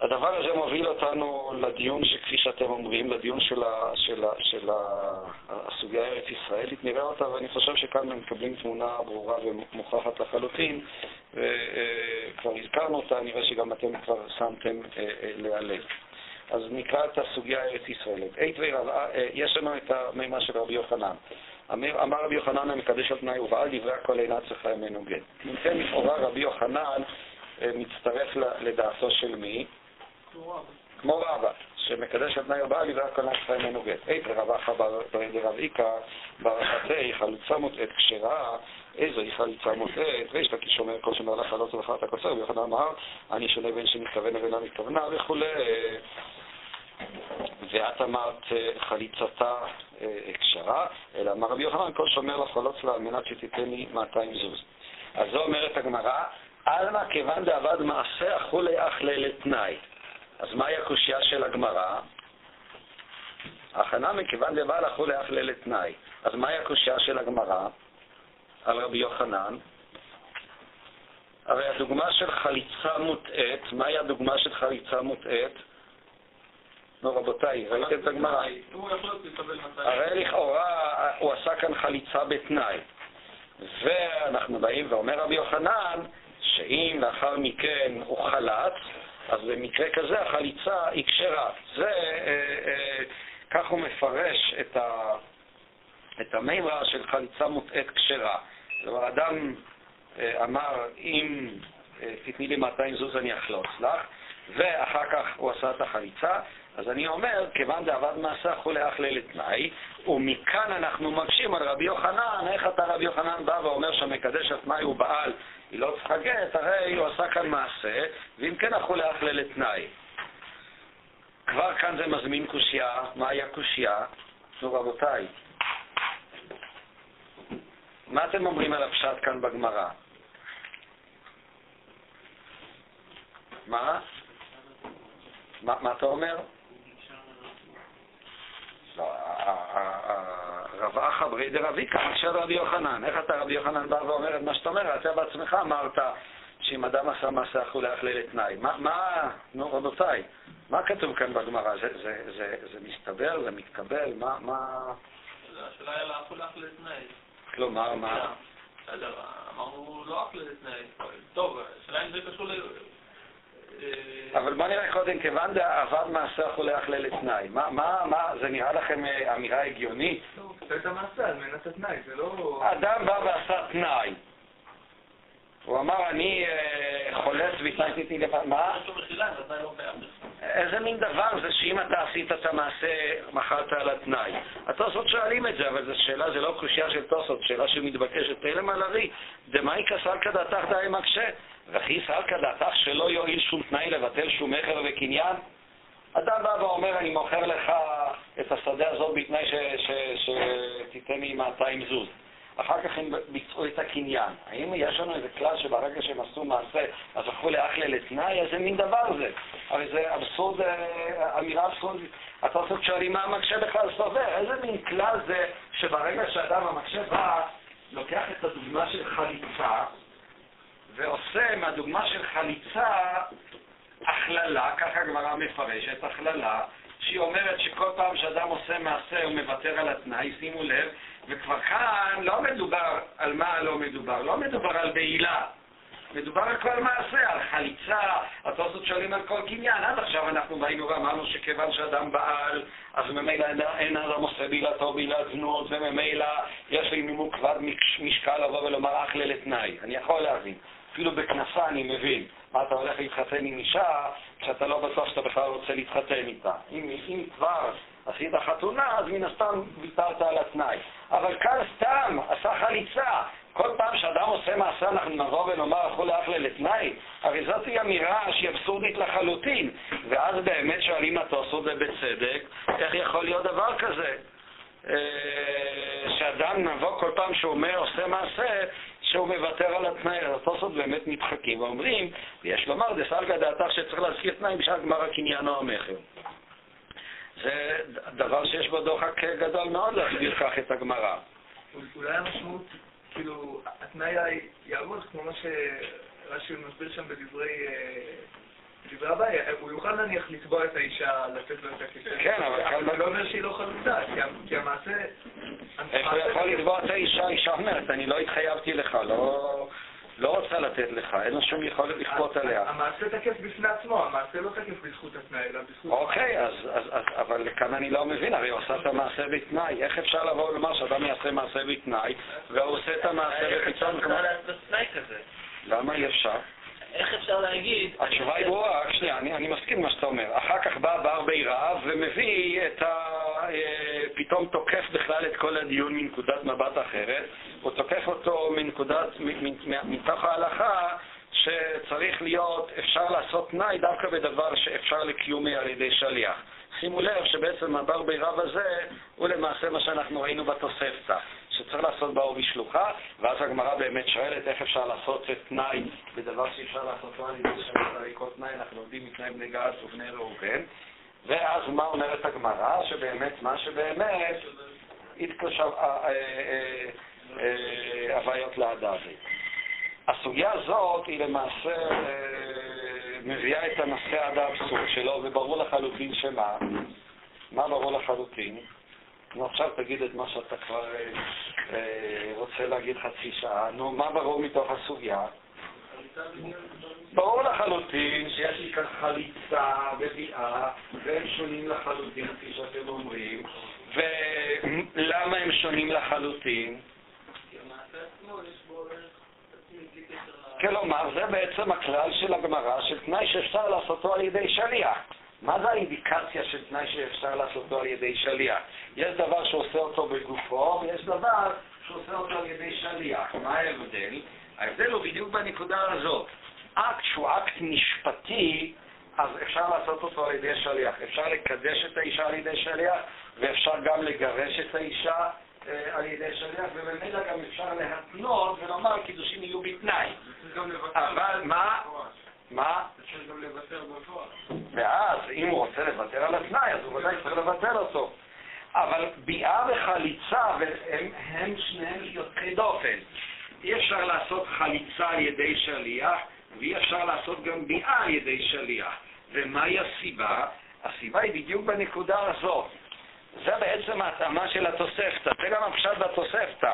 הדבר הזה מוביל אותנו לדיון שכפי שאתם אומרים, לדיון של, ה, של, ה, של ה, הסוגיה הארץ-ישראלית, נראה אותה, ואני חושב שכאן הם מקבלים תמונה ברורה ומוכחת לחלוטין, וכבר הזכרנו אותה, נראה שגם אתם כבר שמתם אה, אה, להיעלב. אז נקרא את הסוגיה הארץ-ישראלית. יש לנו את המימה של רבי יוחנן. אמר רבי יוחנן המקדש על תנאי ובעל דברי הכל אינה צריכה גט. אם כן, לכאורה רבי יוחנן אה, מצטרף לדעתו של מי? כמו רבא, שמקדש על תנאי הכל אינה צריכה ממנו גט. אי רבא חבר דרב איכא ברחתי חלוצה מוטעת כשרה איזו היא חליצה מוטעת, ויש לה כשומר כל שמר לחלות ובחרת הקוצר, ויוחנן אמר, אני שונה בין שמתכוון לבין המתכוונה וכולי. ואת אמרת אה, חליצתה אה, כשרה, אלא אמר רבי יוחנן, כל שומר לחולות שלה על מנת שתיתן לי 200 זוז. אז זו אומרת הגמרא, עלמא כיוון דעבד מעשה אכולי אך לתנאי. אז מהי הקושייה של הגמרא? הכנה מכיוון דבעל אכולי אך לתנאי. אז מהי הקושייה של הגמרא על רבי יוחנן? הרי הדוגמה של חליצה מוטעית, מהי הדוגמה של חליצה מוטעית? נו רבותיי, ראיתם את הגמרא? הרי לכאורה הוא עשה כאן חליצה בתנאי. ואנחנו באים ואומר רבי יוחנן, שאם לאחר מכן הוא חלץ, אז במקרה כזה החליצה היא כשרה. זה, אה, אה, כך הוא מפרש את, ה, את המימרה של חליצה מוטעית כשרה. כלומר, אדם אה, אמר, אם אה, תתני לי 200 זוז אני אחלוץ לך, ואחר כך הוא עשה את החליצה, אז אני אומר, כיוון דעבד מעשה כולי אחלה לתנאי, ומכאן אנחנו מקשים על רבי יוחנן, איך אתה רבי יוחנן בא ואומר שהמקדש התנאי הוא בעל, היא לא צריכה גט, הרי הוא עשה כאן מעשה, ואם כן הכולי אחלה לתנאי. כבר כאן זה מזמין קושייה, מהי הקושייה? נו רבותיי, מה אתם אומרים על הפשט כאן בגמרא? מה? מה, מה אתה אומר? לא, רב אחא ברי דרביקה, עכשיו רבי יוחנן. איך אתה רבי יוחנן בא ואומר את מה שאתה אומר? אתה בעצמך אמרת שאם אדם עשה מעשה אכולי אכלי לתנאי. מה, מה, נו רבותיי, מה כתוב כאן בגמרא? זה, זה, זה, זה מסתבר? זה מתקבל? מה, מה... השאלה היא על אכולי אכלי לתנאי. כלומר, מה? בסדר, אמרנו לא אכלי לתנאי. טוב, השאלה אם זה קשור ל... אה, אבל בוא נראה קודם, כיוון דעבד מעשה אכולי אכלה לתנאי. מה, מה, מה, זה נראה לכם אה, אמירה הגיונית? לא, עושה את המעשה על מנת התנאי, זה לא... אדם בא ועשה תנאי. הוא אמר, אני אה, חולץ והתנאיתי לבד. מה? לא איזה מין דבר זה שאם אתה עשית את המעשה, מכרת על התנאי? התוספות שואלים את זה, אבל זו שאלה, זה לא קושייה של תוספות, שאלה שמתבקשת. תלם על ארי, דמאי כסל כדעתך די מקשה. וכי סלקא דעתך שלא יועיל שום תנאי לבטל שום מכר וקניין? אדם בא ואומר, אני מוכר לך את השדה הזאת בתנאי שתיתן לי 200 זוז. אחר כך הם ביצעו את הקניין. האם יש לנו איזה כלל שברגע שהם עשו מעשה, אז הפכו לאחלה לתנאי? איזה מין דבר זה? הרי זה אבסורד, אה, אמירה אבסורדית. אתה עושה שואלים מה המקשה בכלל סובר. איזה מין כלל זה שברגע שאדם המקשה בא, לוקח את הדוגמה של חליצה, ועושה מהדוגמה של חליצה הכללה, ככה הגמרא מפרשת, הכללה, שהיא אומרת שכל פעם שאדם עושה מעשה הוא מוותר על התנאי, שימו לב, וכבר כאן לא מדובר על מה לא מדובר, לא מדובר על בעילה, מדובר על כל מעשה, על חליצה, התוספות שואלים על כל קניין. עד עכשיו אנחנו באנו ואמרנו שכיוון שאדם בעל, אז ממילא אין אדם עושה בעילתו בעילת זנות, וממילא יש לי נימוק כבד משקל לבוא ולומר אך לתנאי. אני יכול להבין. אפילו בכנסה אני מבין. מה אתה הולך להתחתן עם אישה כשאתה לא בטוח שאתה בכלל רוצה להתחתן איתה. אם, אם כבר עשית חתונה, אז מן הסתם ויתרת על התנאי. אבל כאן סתם עשה חליצה. כל פעם שאדם עושה מעשה אנחנו נבוא ונאמר הלכו לאחלה לתנאי, הרי זאת היא אמירה שהיא אבסורדית לחלוטין. ואז באמת שואלים התוספות ובצדק, איך יכול להיות דבר כזה? אה, שאדם נבוא כל פעם שהוא אומר, עושה מעשה, שהוא מוותר על התנאי. אז התוספות באמת מתחקים ואומרים, יש לומר דסלגא דעתך שצריך להזכיר תנאי בשעת גמר הקניין או המכר. זה דבר שיש בו דוחק גדול מאוד להסביר כך את הגמרא. אולי המשמעות, כאילו, התנאי יעבוד כמו מה שרש"י מסביר שם בדברי... אה, בדברי הבעיה, הוא יוכל נניח לתבוע את האישה, לתת לו את הכסף. כן, אבל כאן... אבל זה לא אומר שהיא לא חלוצה, כי המעשה... איך הוא יכול לתבוע את האישה? האישה אומרת, אני לא התחייבתי לך, לא... לא רוצה לתת לך, אין לו שום יכולת לכפות עליה. המעשה תקף בפני עצמו, המעשה לא תקף בזכות התנאי, אלא בזכות... אוקיי, אז, אז, אז, אבל כאן אני לא מבין, הרי הוא עשה את המעשה בתנאי. איך אפשר לבוא ולומר שאדם יעשה מעשה בתנאי, והוא עושה את המעשה ופתאום... איך אפשר לעשות תנאי כזה? למה אי אפשר? איך אפשר להגיד... התשובה היא ברורה, רק שנייה, אני, אני מסכים עם מה שאתה אומר. אחר כך בא בר בי רעב ומביא את ה... אה, פתאום תוקף בכלל את כל הדיון מנקודת מבט אחרת. הוא תוקף אותו מנקודת, מתוך ההלכה שצריך להיות, אפשר לעשות תנאי דווקא בדבר שאפשר לקיומי על ידי שליח. שימו לב שבעצם הבר בי רב הזה הוא למעשה מה שאנחנו ראינו בתוספתא. שצריך לעשות בעובי שלוחה, ואז הגמרא באמת שואלת איך אפשר לעשות תנאי בדבר שאי אפשר לעשותו על ידי כל תנאי, אנחנו לומדים מתנאי בני גד ובני ראובן. ואז מה אומרת הגמרא? שבאמת, מה שבאמת התקשר אה, אה, אה, הוויות להדבי. הסוגיה הזאת היא למעשה מביאה את הנושא עד האבסורד שלו, וברור לחלוטין שמה? מה ברור לחלוטין? נו, עכשיו תגיד את מה שאתה כבר אה, אה, רוצה להגיד חצי שעה. נו, מה ברור מתוך הסוגיה? ברור לחלוטין שיש לי כאן חליצה וביאה, והם שונים לחלוטין, כפי שאתם אומרים. ולמה הם שונים לחלוטין? כלומר, זה בעצם הכלל של הגמרא, של תנאי שאפשר לעשותו על ידי שליח. מה זה האינדיקציה של תנאי שאפשר לעשותו על ידי שליח? יש דבר שעושה אותו בגופו, ויש דבר שעושה אותו על ידי שליח. מה ההבדל? ההבדל הוא בדיוק בנקודה הזאת. אקט שהוא אקט משפטי, אז אפשר לעשות אותו על ידי שליח. אפשר לקדש את האישה על ידי שליח, ואפשר גם לגרש את האישה אה, על ידי שליח, ובמילא גם אפשר להתנות ולומר קידושים יהיו בתנאי. אבל מה... מה? אפשר גם לוותר בפועל. ואז, אם הוא רוצה לוותר על התנאי, אז הוא ודאי צריך לבטל אותו. אבל ביאה וחליצה, הם, הם שניהם יוצאי דופן. אי אפשר לעשות חליצה על ידי שליח, ואי אפשר לעשות גם ביאה על ידי שליח. ומהי הסיבה? הסיבה היא בדיוק בנקודה הזאת. זה בעצם ההתאמה של התוספתא, זה גם הפשט בתוספתא.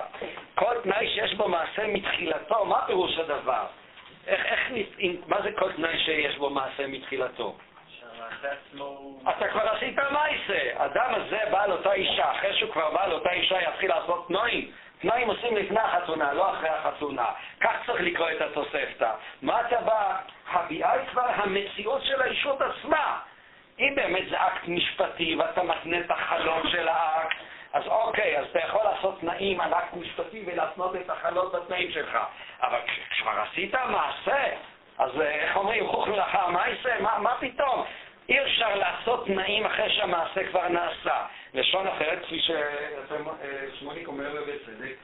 כל תנאי שיש בו מעשה מתחילתו, מה פירוש הדבר? איך, איך, מה זה כל תנאי שיש בו מעשה מתחילתו? אתה כבר עשית מעשה. אדם הזה בא לאותה אישה, אחרי שהוא כבר בא לאותה אישה יתחיל לעשות תנועים. תנועים עושים לפני החתונה, לא אחרי החתונה. כך צריך לקרוא את התוספתא. מה אתה בא? הביאה היא כבר המציאות של האישות עצמה. אם באמת זה אקט משפטי ואתה מתנה את החלום של האקט, אז אוקיי, אז אתה יכול לעשות תנאים אקט משפטי ולהתנות את החלות בתנאים שלך. אבל כשכבר עשית מעשה, אז אה, איך אומרים, חוכא מלאכה מעשה, מה, מה פתאום? אי אפשר לעשות תנאים אחרי שהמעשה כבר נעשה. לשון אחרת, כפי ששמוליק אומר ובצדק,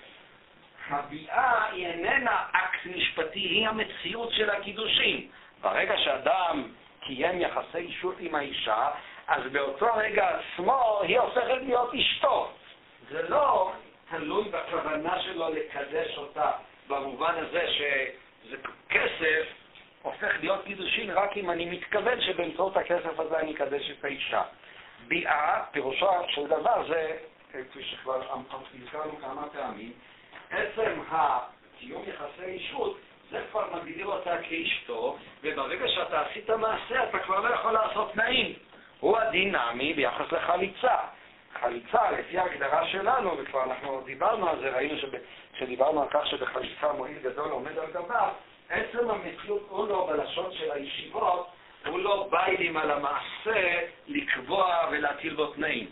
הביאה היא איננה אקט משפטי, היא המציאות של הקידושין. ברגע שאדם קיים יחסי אישות עם האישה, אז באותו רגע עצמו היא הופכת להיות אשתו. זה לא תלוי בכוונה שלו לקדש אותה, במובן הזה שזה כסף הופך להיות קידושין רק אם אני מתכוון שבאמצעות הכסף הזה אני אקדש את האישה. ביאה, פירושו של דבר זה, כפי שכבר הזכרנו כמה פעמים, עצם הקיום יחסי אישות זה כבר מגדיר אותה כאשתו, וברגע שאתה עשית מעשה אתה כבר לא יכול לעשות תנאים. הוא הדינמי ביחס לחליצה. חליצה, לפי ההגדרה שלנו, וכבר אנחנו דיברנו על זה, ראינו שדיברנו על כך שבחליצה מועיל גדול עומד על גביו, עצם המציאות הוא לא, בלשון של הישיבות, הוא לא ביילים על המעשה לקבוע ולהטיל בו תנאים.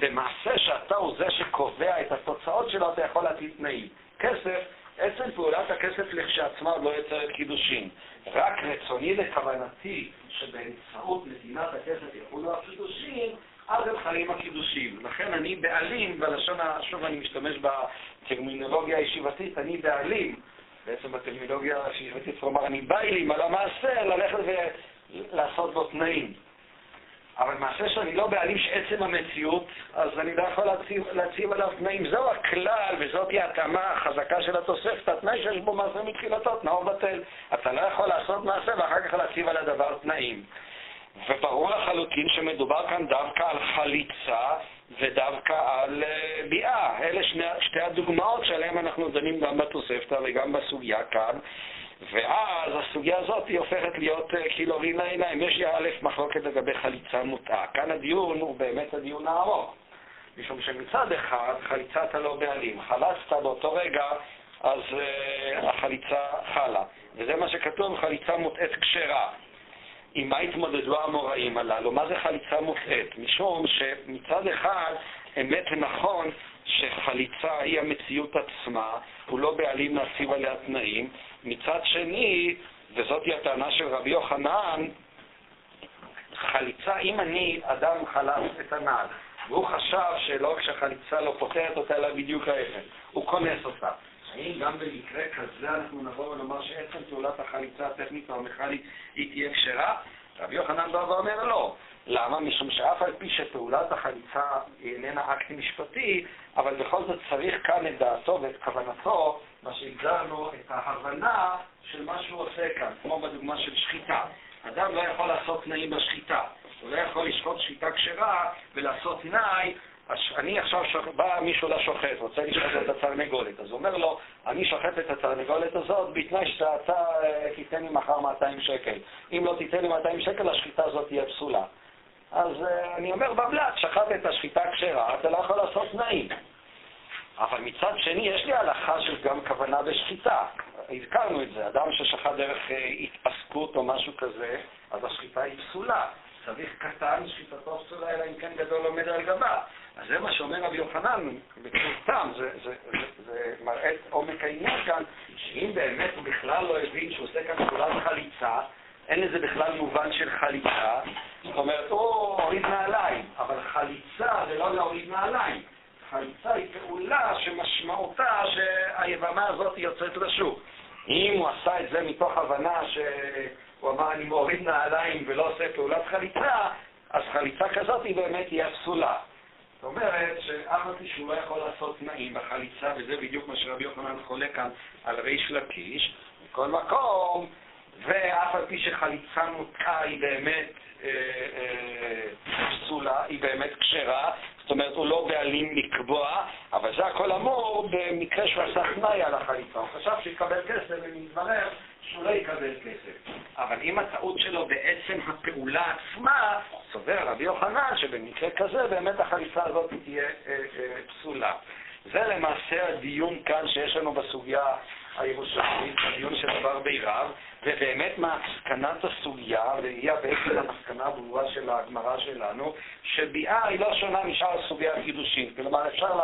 במעשה שאתה הוא זה שקובע את התוצאות שלו, אתה יכול להטיל תנאים. כסף, עצם פעולת הכסף לכשעצמה לא יוצרת קידושין. רק רצוני לכוונתי שבאמצעות נתינת הכסף יחולו הקידושין, אז הם חיים הקידושים. לכן אני בעלים, בלשון, שוב אני משתמש בטרמינולוגיה הישיבתית, אני בעלים, בעצם בטרמינולוגיה הישיבתית, כלומר אני ביילים על המעשה ללכת ולעשות בו תנאים. אבל מעשה שאני לא בעלים שעצם המציאות, אז אני לא יכול להציב, להציב עליו תנאים. זהו הכלל וזאת היא ההתאמה החזקה של התוספת, התנאי שיש בו מעשה מתחילתו, תנאו בטל. אתה לא יכול לעשות מעשה ואחר כך להציב על הדבר תנאים. וברור לחלוטין שמדובר כאן דווקא על חליצה ודווקא על uh, ביאה. אלה שני, שתי הדוגמאות שעליהן אנחנו דנים גם בתוספתא וגם בסוגיה כאן. ואז הסוגיה הזאת היא הופכת להיות uh, כאילו רינה עיניים. יש לי א' מחלוקת לגבי חליצה מוטעה. כאן הדיון הוא באמת הדיון הארוך. משום שמצד אחד חליצה אתה לא בעלים. חלצת באותו רגע, אז uh, החליצה חלה. וזה מה שכתוב, חליצה מוטעית כשרה. עם מה התמודדו האמוראים הללו? מה זה חליצה מוטעית? משום שמצד אחד, אמת ונכון שחליצה היא המציאות עצמה, הוא לא בעלים להציב עליה תנאים. מצד שני, וזאת הטענה של רבי יוחנן, חליצה, אם אני, אדם חלץ את הנעל, והוא חשב שלא רק שהחליצה לא פותרת אותה, אלא בדיוק ההפך, הוא כונס אותה. האם גם במקרה כזה אנחנו נבוא ונאמר שעצם פעולת החליצה הטכנית או המכנית היא תהיה כשרה? רבי יוחנן בא ואומר לא. למה? משום שאף על פי שפעולת החליצה היא איננה אקט משפטי, אבל בכל זאת צריך כאן את דעתו ואת כוונתו, מה שהגדרנו, את ההבנה של מה שהוא עושה כאן, כמו בדוגמה של שחיטה. אדם לא יכול לעשות תנאים בשחיטה. הוא לא יכול לשחוט שחיטה כשרה ולעשות תנאי אני עכשיו, שוח... בא מישהו לשוחט, רוצה לשחט את התרנגולת, אז הוא אומר לו, אני שוחט את התרנגולת הזאת בתנאי שאתה אה, תיתן לי מחר 200 שקל. אם לא תיתן לי 200 שקל, השחיטה הזאת תהיה פסולה. אז uh, אני אומר בבלת, שחט את השחיטה כשרה, אתה לא יכול לעשות תנאים. אבל מצד שני, יש לי הלכה של גם כוונה בשחיטה. הזכרנו את זה, אדם ששחט דרך uh, התפסקות או משהו כזה, אז השחיטה היא פסולה. צריך קטן, שחיטתו פסולה, אלא אם כן גדול עומד על גבה. אז זה מה שאומר רבי יוחנן, בקורתם, זה, זה, זה, זה מראה את עומק העניין כאן, שאם באמת הוא בכלל לא הבין שהוא עושה כאן פעולת חליצה, אין לזה בכלל מובן של חליצה, זאת אומרת, הוא הוריד נעליים, אבל חליצה זה לא להוריד נעליים. חליצה היא פעולה שמשמעותה שהיבמה הזאת יוצאת לשוק. אם הוא עשה את זה מתוך הבנה שהוא אמר אני מוריד נעליים ולא עושה פעולת חליצה, אז חליצה כזאת היא באמת תהיה פסולה. זאת אומרת שאף על שהוא לא יכול לעשות תנאים בחליצה, וזה בדיוק מה שרבי יוחנן חולק כאן על ריש לקיש, מכל מקום, ואף על פי שחליצה מותקה היא באמת אה, אה, פסולה, היא באמת כשרה, זאת אומרת, הוא לא בעלים לקבוע, אבל זה הכל אמור במקרה שהוא עשה תנאי על החליפה. הוא חשב שיקבל כסף, ומתברר שהוא לא יקבל כסף. אבל אם הטעות שלו בעצם הפעולה עצמה, סובר רבי יוחנן שבמקרה כזה באמת החליפה הזאת תהיה אה, אה, פסולה. זה למעשה הדיון כאן שיש לנו בסוגיה הירושלמית, הדיון של דבר בירב, ובאמת מסקנת הסוגיה, והיא בעצם המסקנה הברורה של הגמרא שלנו, שביאה היא לא שונה משאר סוגי הקידושין. כלומר, אפשר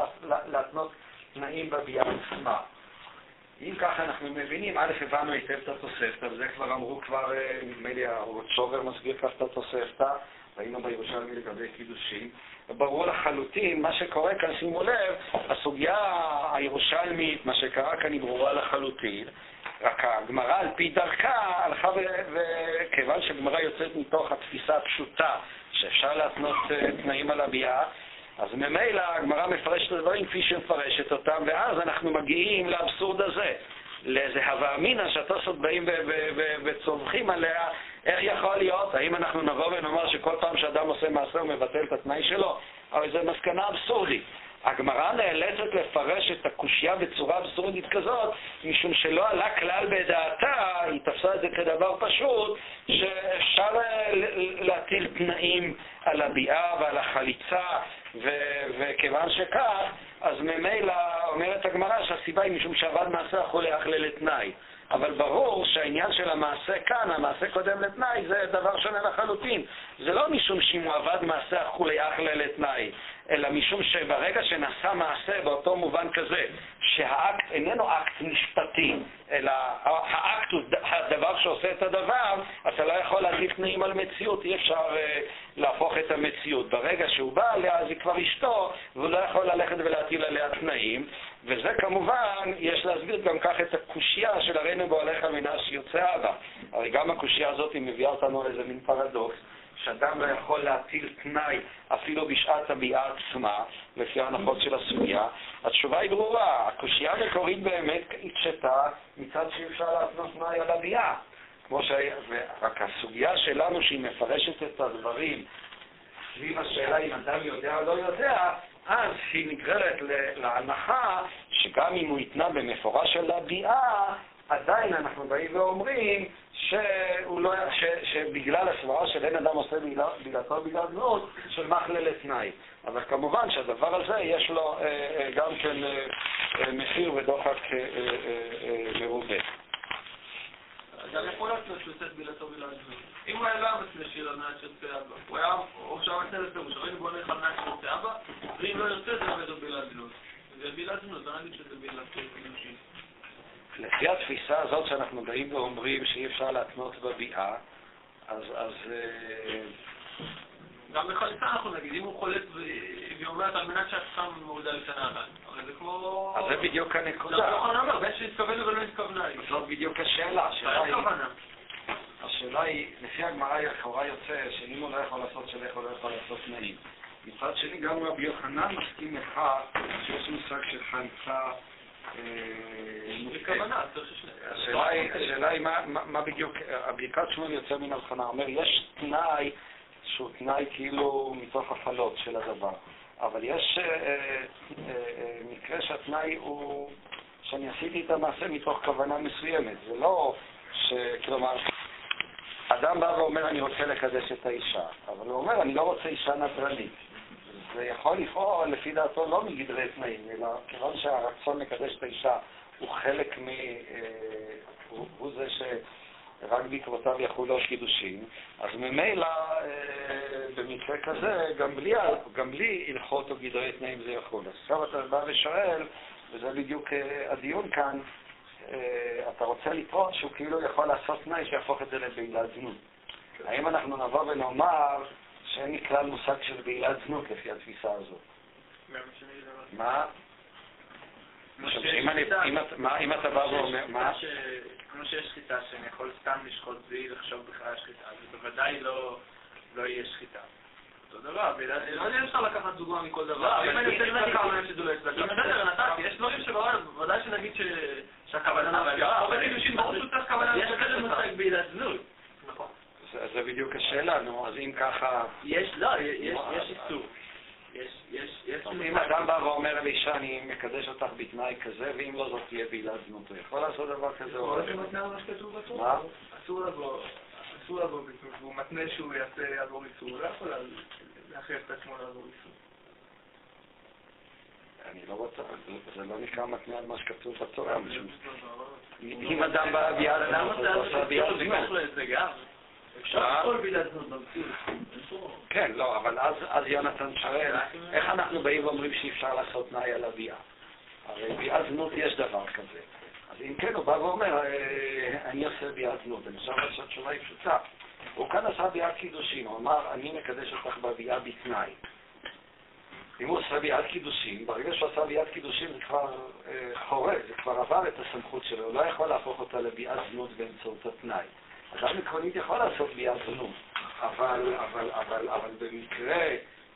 להתנות תנאים בביאה עצמה. אם ככה אנחנו מבינים, א', הבנו היטב את התוספתא, וזה כבר אמרו כבר, אה, נדמה לי, שובר מסביר כך את התוספתא, ראינו בירושלמי לגבי קידושין. ברור לחלוטין, מה שקורה כאן, שימו לב, הסוגיה הירושלמית, מה שקרה כאן היא ברורה לחלוטין, רק הגמרא על פי דרכה הלכה וכיוון שגמרא יוצאת מתוך התפיסה הפשוטה שאפשר להתנות אה, תנאים על הביאה, אז ממילא הגמרא מפרשת את הדברים כפי שמפרשת אותם, ואז אנחנו מגיעים לאבסורד הזה, לאיזה הווה אמינא שהתוספות באים וצווחים עליה, איך יכול להיות? האם אנחנו נבוא ונאמר שכל פעם שאדם עושה מעשה הוא מבטל את התנאי שלו? הרי זו מסקנה אבסורדית. הגמרא נאלצת לפרש את הקושייה בצורה אבסורדית כזאת, משום שלא עלה כלל בדעתה, היא תפסה את זה כדבר פשוט, שאפשר להטיל תנאים על הביאה ועל החליצה, ו- וכיוון שכך, אז ממילא אומרת הגמרא שהסיבה היא משום שעבד מעשה יכול להכלל לתנאי. אבל ברור שהעניין של המעשה כאן, המעשה קודם לתנאי, זה דבר שונה לחלוטין. זה לא משום שאם הוא עבד מעשה אכולי אחלה לתנאי, אלא משום שברגע שנעשה מעשה באותו מובן כזה, שהאקט איננו אקט משפטי, אלא האקט הוא הדבר שעושה את הדבר, אתה לא יכול להטיל תנאים על מציאות, אי אפשר uh, להפוך את המציאות. ברגע שהוא בא עליה, אז היא כבר אשתו, והוא לא יכול ללכת ולהטיל עליה תנאים, וזה כמובן, יש להסביר גם כך את הקושייה של הרינו באוהליך מנש יוצא אבא. הרי גם הקושייה הזאת מביאה אותנו לאיזה מין פרדוקס. שאדם לא יכול להטיל תנאי אפילו בשעת הביאה עצמה, לפי ההנחות של הסוגיה, התשובה היא ברורה. הקושייה המקורית באמת הקשתה מצד שאי אפשר להתנות תנאי על הביאה. כמו ש... רק הסוגיה שלנו, שהיא מפרשת את הדברים סביב השאלה אם אדם יודע או לא יודע, אז היא נגררת להנחה שגם אם הוא התנה במפורש על הביאה, עדיין אנחנו באים ואומרים שהוא לא, ש, שבגלל הסברה של אין אדם עושה בגללתו בגלל זנות, של מחלה לתנאי. אבל כמובן שהדבר הזה יש לו אה, אה, גם כן אה, אה, מחיר ודוחק אה, אה, אה, מרובה. גם יכול להיות שהוא עושה את זנות. אם הוא היה לא מצנה שיר על מנת שיוצא אבא, הוא היה, היה מצנה לפירוש, אבל אם בוא נלך על מנת שיוצא אבא, ואם לא יוצא זה עובד בלעד זנות. זה בלעד זנות, לא נגיד שזה בלעד זנות. לפי התפיסה הזאת שאנחנו באים ואומרים שאי אפשר להתנות בביאה, אז... אז אה, גם בחליצה אנחנו נגיד, אם הוא חולף אומרת על מנת שם מורידה לשנה הבאה. הרי זה כמו... אז זה בדיוק הנקודה. זה לא אומר, בין שהתכוון ובין לא התכוונה. זאת בדיוק השאלה. השאלה היא... לפי הגמרא לכאורה יוצא שאם הוא לא יכול לעשות שלך, הוא לא יכול לעשות תנאים. מצד שני, גם רבי יוחנן מסכים לך שיש מושג של חליצה השאלה היא מה בדיוק, הברכת שמואל יוצא מן הבחנה, אומר יש תנאי שהוא תנאי כאילו מתוך הפעלות של הדבר, אבל יש אה, אה, אה, מקרה שהתנאי הוא שאני עשיתי את המעשה מתוך כוונה מסוימת, זה לא ש... כלומר, אדם בא ואומר אני רוצה לקדש את האישה, אבל הוא אומר אני לא רוצה אישה נדרנית. זה יכול לפעול לפי דעתו לא מגדרי תנאים, אלא כיוון שהרצון לקדש את האישה הוא חלק מ... אה, הוא, הוא זה שרק בעקבותיו יחולו קידושים, אז ממילא אה, במקרה כזה, גם בלי, גם בלי הלכות או גדרי תנאים זה יחול. אז עכשיו אתה בא ושואל, וזה בדיוק אה, הדיון כאן, אתה רוצה לטעון שהוא כאילו יכול לעשות תנאי שיהפוך את זה לבעילת זנות. האם אנחנו נבוא ונאמר שאין לי כלל מושג של בעילת זנות לפי התפיסה הזאת. מה? אם אתה בא ואומר, מה? כמו שיש שחיטה שאני יכול סתם לשחוט בלי לחשוב בכלל על שחיטה, זה בוודאי לא, לא יהיה שחיטה. אותו דבר, לא יודע אפשר לקחת דוגמה מכל דבר. אם אני עושה צדקה, אומר שזה לא יצדקה. בסדר, נתתי, יש דברים שבעולם, ודאי שנגיד שהכוונה נפגעה, אבל יש כזה מושג בעילת זנות. זה בדיוק השאלה, נו, אז אם ככה... יש, לא, יש איסור. יש, יש, יש... אם אדם בא ואומר לאישה, אני מקדש אותך בתנאי כזה, ואם לא, זאת תהיה בעילת זנות, הוא יכול לעשות דבר כזה או לא? מה? אסור לבוא, אסור לבוא בזנות, והוא מתנה שהוא יעשה יעבור איסור, הוא לא יכול להכריח את עצמו לעבור איסור. אני לא רוצה, זה לא נקרא מתנה על מה שכתוב בתורה. אם אדם בא ביד זנות, הוא עושה ביד זנות. אפשר לכל בילת זנות במציאות. כן, לא, אבל אז יונתן שואל, איך אנחנו באים ואומרים שאי אפשר לעשות תנאי על הביאה? הרי ביאת זנות יש דבר כזה. אז אם כן, הוא בא ואומר, אה, אני עושה ביאת זנות. אני חושב שהתשובה היא פשוטה. הוא כאן עשה ביאת קידושין, הוא אמר, אני מקדש אותך בביאה בתנאי. אם הוא עושה ביאת קידושין, ברגע שהוא עשה ביאת קידושין זה כבר אה, חורג, זה כבר עבר את הסמכות שלו, הוא לא יכול להפוך אותה לביאת זנות באמצעות התנאי. אדם עקרונית יכול לעשות ביאת זנות, אבל, אבל, אבל, אבל במקרה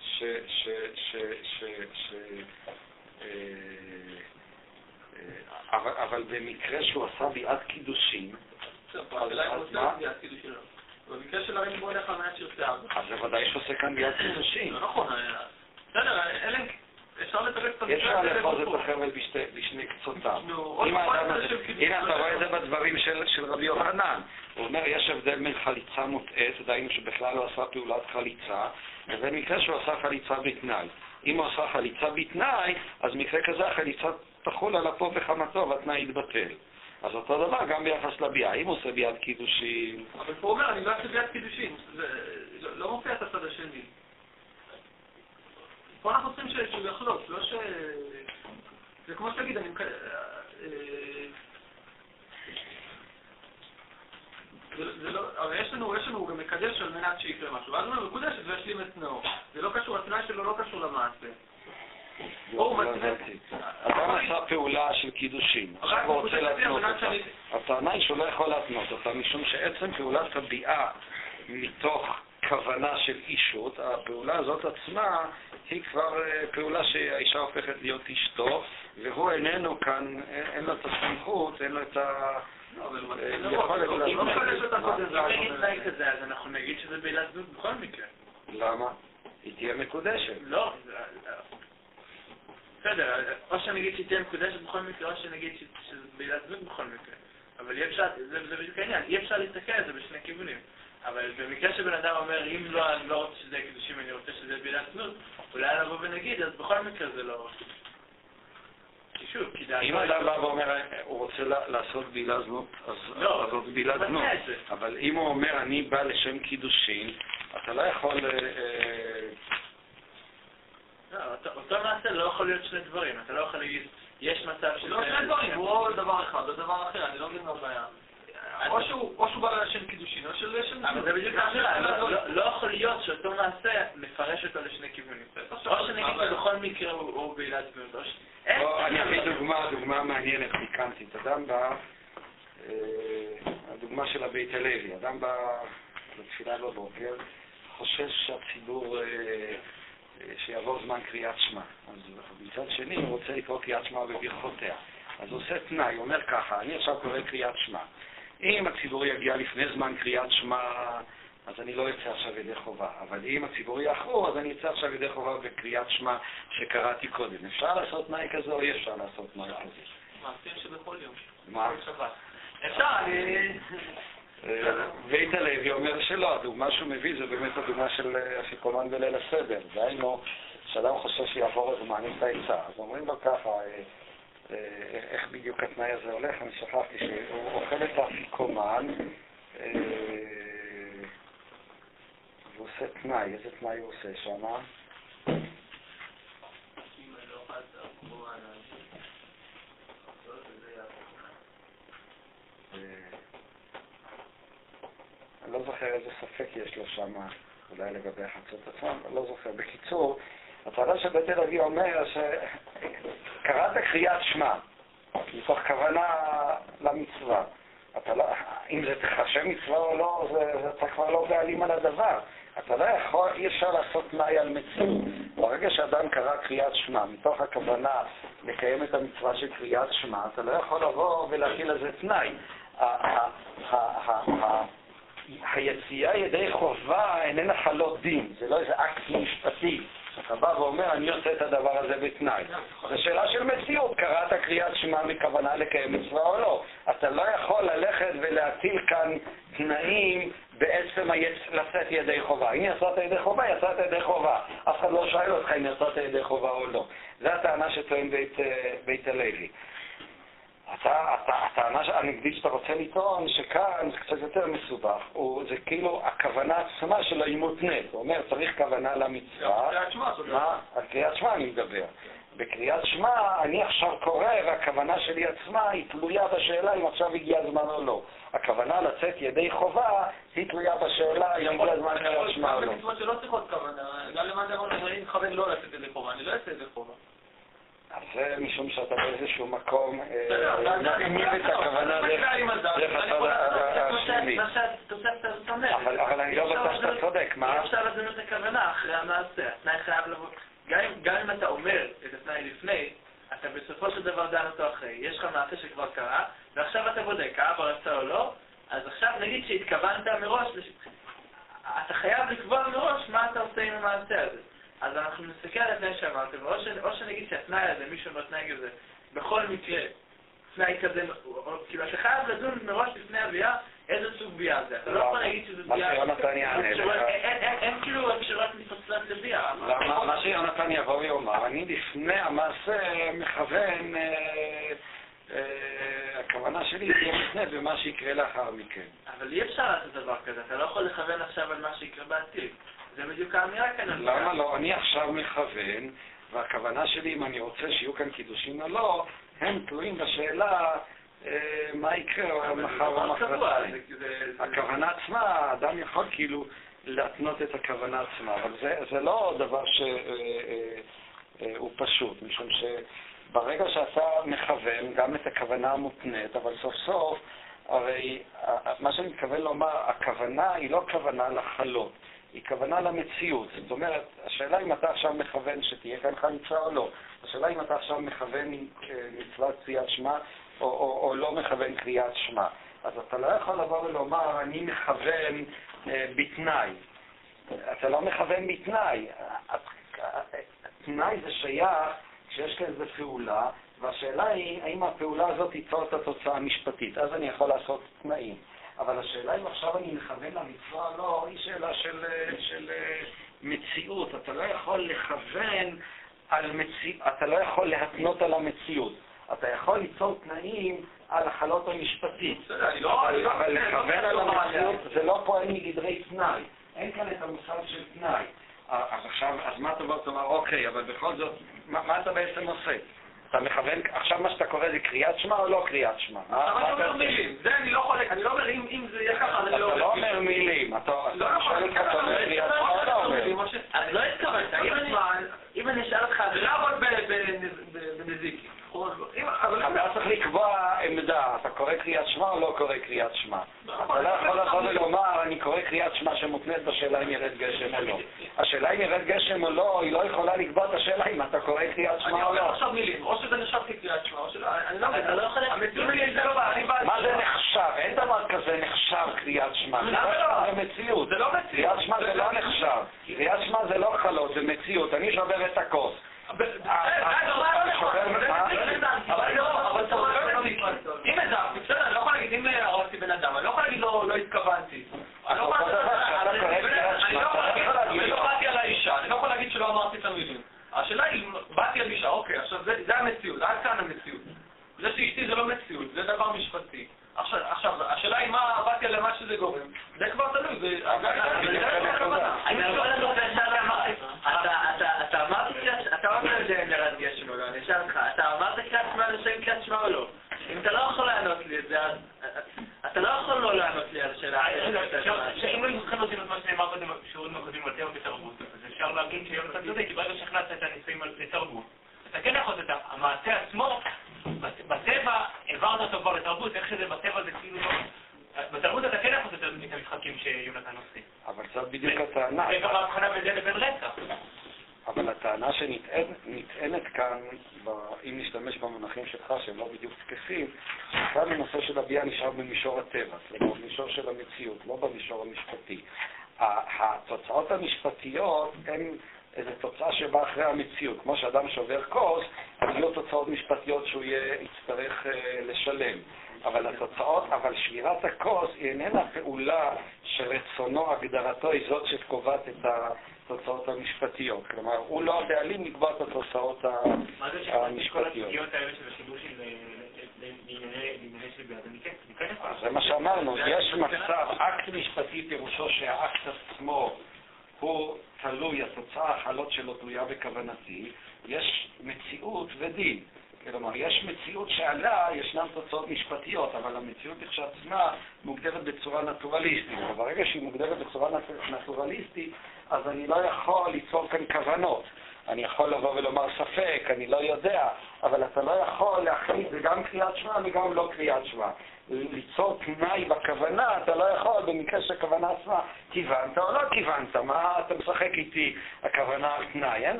ש... ש, ש, ש, ש אה, אה, אבל, אבל במקרה שהוא עשה ביאת קידושין, במקרה של הרים בוא נלך על מעט שיוצא אז בוודאי שעושה כאן ביאת קידושין. נכון, בסדר, אלא אפשר לתרץ את המקרה אפשר לאחוז את החבל בשני קצותיו. הנה, אתה רואה את זה בדברים של רבי יוחנן. הוא אומר, יש הבדל בין חליצה מוטעית, דהיינו שבכלל לא עשה פעולת חליצה, לבין מקרה שהוא עשה חליצה בתנאי. אם הוא עשה חליצה בתנאי, אז מקרה כזה החליצה תחול על אפו וחמתו והתנאי יתבטל. אז אותו דבר גם ביחס לביאה. אם הוא עושה ביאת קידושין, אבל פה הוא אומר, אני לא אעשה ביד קידושין. זה לא- לא מופיע את הצד השני. פה אנחנו צריכים שהוא יחלוט, לא ש... זה כמו שתגיד, אני... מק- אה, אה, זה לא... הרי יש לנו, יש לנו גם מקדש על מנת שיקרה משהו, ואז הוא אומר, מקודשת וישלים את תנאו. זה לא קשור, התנאי שלו לא קשור למעשה. הוא. אדם עשה פעולה של קידושין, עכשיו הוא רוצה להתנות אותה. הטענה היא שהוא לא יכול להתנות אותה, משום שעצם פעולת הביאה מתוך כוונה של אישות, הפעולה הזאת עצמה היא כבר אה, פעולה שהאישה הופכת להיות אשתו, והוא איננו כאן, אין אין לו את הסמכות, אין לו את ה... לא, הוא אה, מראש. להיות- הוא לא מקדש אותה קודם. אם נגיד תנאי כזה, אז אנחנו נגיד שזה בעילת זנות בכל מקרה. למה? היא תהיה מקודשת. לא, בסדר, או שנגיד שהיא תהיה מקודשת בכל מקרה, או שנגיד שזה בעילת זנות בכל מקרה. אבל אי אפשר, זה זה בדיוק העניין, אי אפשר להסתכל על זה בשני כיוונים. אבל במקרה שבן אדם אומר, אם לא, אני לא רוצה שזה יהיה קידושים, אני רוצה שזה יהיה בעילת זנות, אולי נבוא ונגיד, אז בכל מקרה זה לא... כי שוב, כי דעתו... אם אדם בא ואומר, הוא רוצה לעשות בעילה זנות, אז לא, אז זאת בעילת הוא זנות. אבל אם הוא אומר, אני בא לשם קידושין, אתה לא יכול... אה, לא, אותו- מעשה לא יכול להיות שני דברים, אתה לא יכול להגיד, יש מצב שזה... לא שני דברים, הוא או דבר אחד או דבר אחר, אני לא מבין מה הבעיה. או שהוא בא לשם קידושין, או של לשם אבל זה בדיוק האמירה, לא- לא- לא יכול להיות שאותו מעשה מפרש אותו לשני כיוונים. או שנגיד שבכל מקרה הוא הוא בעילת זנות, או ש... אין- בוא, אני אביא דוגמה, מעניינת, פיקנטית. אדם בא, אה, הדוגמה של הבית הלוי, אדם בא לתפילה בבוקר, חושש שהציבור, אה, אה, שיעבור זמן קריאת שמע. אז מצד שני הוא רוצה לקרוא קריאת שמע בברכותיה. אז הוא עושה תנאי, הוא אומר ככה, אני עכשיו קורא קריאת שמע. אם הציבור יגיע לפני זמן קריאת שמע, אז אני לא אצא עכשיו ידי חובה. אבל אם הציבור יאחרו, אז אני אצא עכשיו ידי חובה בקריאת שמע שקראתי קודם. אפשר לעשות תנאי כזה או אי אפשר לעשות תנאי כזה? מעשים שבכל יום. מה? אפשר, אני... אה, בית הלוי אומר שלא, הדוגמה שהוא מביא זה באמת הדוגמה של אה, אפיקומן בליל הסדר. דהיינו, כשאדם חושב שיעבור הזמן, יש את העצה. אז אומרים לו ככה, אה, אה, איך בדיוק התנאי הזה הולך, אני שכחתי שהוא אוכל את האפיקומן, והוא עושה תנאי, איזה תנאי הוא עושה שם? אה, אני לא זוכר איזה ספק יש לו שם, אולי לגבי החצות עצמם, אני לא זוכר. בקיצור, הטענה של בית הלוי אומר שקראת קריאת שמע, מתוך כוונה למצווה. אתה לא, אם זה תחשב מצווה או לא, זה, אתה כבר לא בעלים על הדבר. אתה לא יכול, אי אפשר לעשות תנאי על מציאות. ברגע שאדם קרא קריאת שמע, מתוך הכוונה לקיים את המצווה של קריאת שמע, אתה לא יכול לבוא ולהטיל על זה תנאי. היציאה ידי חובה איננה חלות דין, זה לא איזה אקט משפטי. אתה בא ואומר, אני עושה את הדבר הזה בתנאי. זו שאלה של מציאות, קראת קריאת שמע מכוונה לקיים מצווה או לא. אתה לא יכול ללכת ולהטיל כאן תנאים בעצם. לצאת ידי חובה. אם יצאת ידי חובה, יצאת ידי חובה. אף אחד לא שואל אותך אם יצאת ידי חובה או לא. זו הטענה שטוען בית, אה, בית הלוי. אתה, אתה, הטענה הנגדית שאתה רוצה לטעון, שכאן זה קצת יותר מסובך, הוא, זה כאילו הכוונה עצמה שלו היא מותנית. הוא אומר, צריך כוונה למצווה. קריאת שמע, זאת אומרת. מה? על קריאת שמע אני מדבר. בקריאת שמע אני עכשיו קורא, והכוונה שלי עצמה היא תלויה בשאלה אם עכשיו הגיע הזמן או לא. הכוונה לצאת ידי חובה היא תלויה בשאלה אם הגיע הזמן קריאת שמע או לא. שלא צריכות כוונה, גם למען אמרנו, אני מכוון לא לצאת ידי חובה, אני לא אעשה ידי חובה. אז זה משום שאתה באיזשהו מקום אה, בסדר, אבל- מפנים את הכוונה דרך הצד השני. אבל אני לא בטוח שאתה צודק, אי מה? אפשר לדון את הכוונה אחרי המעשה, התנאי חייב לבוא. גם אם אתה אומר את התנאי לפני, אתה בסופו של דבר דן אותו אחרי. יש לך מעשה שכבר קרה, ועכשיו אתה בודק, האבא רצה או לא, אז עכשיו נגיד שהתכוונת מראש, אתה חייב לקבוע מראש מה אתה עושה עם המעשה הזה. אז אנחנו נסתכל על התנאי שאמרתם, או, ש... או שנגיד שהתנאי הזה, מישהו אומר תנאי כזה, בכל מקרה, תנאי כזה, או- כאילו אתה חייב לדון מראש לפני הביאה איזה סוג ביאה זה. אתה לא יכול להגיד שזה מה ביאה... שיונתן יענה לך. אין- כאילו אפשרות מפצלת לביאה. מה שיונתן יבוא ויאמר, אני לפני המעשה מכוון, אה, אה, הכוונה שלי יהיה מותנה במה שיקרה לאחר מכן. אבל אי אפשר לעשות דבר כזה, אתה לא יכול לכוון עכשיו על מה שיקרה בעתיד. זה בדיוק האמירה כאן. למה לא? אני עכשיו מכוון, והכוונה שלי, אם אני רוצה שיהיו כאן קידושין או לא, הם תלויים בשאלה מה יקרה מחר או מחרתיים. הכוונה עצמה, האדם יכול כאילו להתנות את הכוונה עצמה, אבל זה, זה לא דבר שהוא פשוט, משום שברגע שאתה מכוון גם את הכוונה המותנית, אבל סוף סוף, הרי מה שאני מתכוון לומר, הכוונה היא לא כוונה לחלות, היא כוונה למציאות. זאת אומרת, השאלה אם אתה עכשיו מכוון שתהיה כאן חליצה או לא. השאלה אם אתה עכשיו מכוון אה, מצוות קריאת שמע או, או, או לא מכוון קריאת שמע. אז אתה לא יכול לבוא ולומר, אני מכוון אה, בתנאי. אתה לא מכוון בתנאי. תנאי זה שייך כשיש איזו פעולה, והשאלה היא, האם הפעולה הזאת תיצור את התוצאה המשפטית. אז אני יכול לעשות תנאים. אבל השאלה אם עכשיו אני מכוון למצווה או לא, היא שאלה של, של אה, מציאות. אתה לא יכול לכוון על מציאות, אתה לא יכול להתנות על המציאות. אתה יכול ליצור תנאים על החלות המשפטית. לא... אבל לא- אבל לא- לכוון על המציאות זה לא פועל מגדרי תנאי. אין כאן את המושג של תנאי. אה, אז עכשיו, אז מה תבוא ותאמר, אוקיי, אבל בכל זאת, מה אתה בעצם עושה? אתה מכוון, עכשיו מה שאתה קורא זה קריאת שמע או לא קריאת שמע? עכשיו אני אתה אומר? מילים, זה אני לא חולק, אני לא אומר אם זה יהיה ככה, אני אתה לא אומר מילים, אתה לא אתה נכון, שואל אותך, אתה אומר קריאת שמע או לא אומר? אז לא התכוונת, אם אני- אשאל אותך... בנזיקין. אבל אתה צריך לקבוע עמדה, אתה קורא קריאת שמע או לא קורא קריאת שמע. אתה לא יכול לבוא ולומר, אני קורא קריאת שמע שמותנית בשאלה אם ירד גשם או לא. השאלה אם ירד גשם או לא, היא לא יכולה לקבוע את השאלה אם אתה קורא קריאת אני שמע או אומר לא. עכשיו מילים, או שזה נחשב כקריאת שמע, או שלא, אני לא אתה לא יכול... לא אני. מה זה נחשב? אין דבר כזה נחשב קריאת שמע. לא? שמע זה מציאות. זה לא מציאות. קריאת שמע זה לא נחשב. קריאת שמע זה לא חלות, זה מציאות. אני שובר את הכוס. לא, אם הזעתי,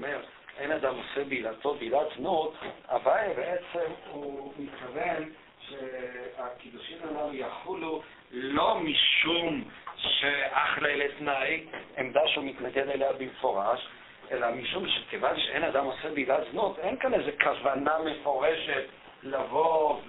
ואומר, אין אדם עושה בעילתו בעילת זנות, אביי בעצם הוא מתכוון שהקידושים הללו יחולו לא משום שאחלה לתנאי, עמדה שהוא מתנגד אליה במפורש, אלא משום שכיוון שאין אדם עושה בעילת זנות, אין כאן איזו כוונה מפורשת לבוא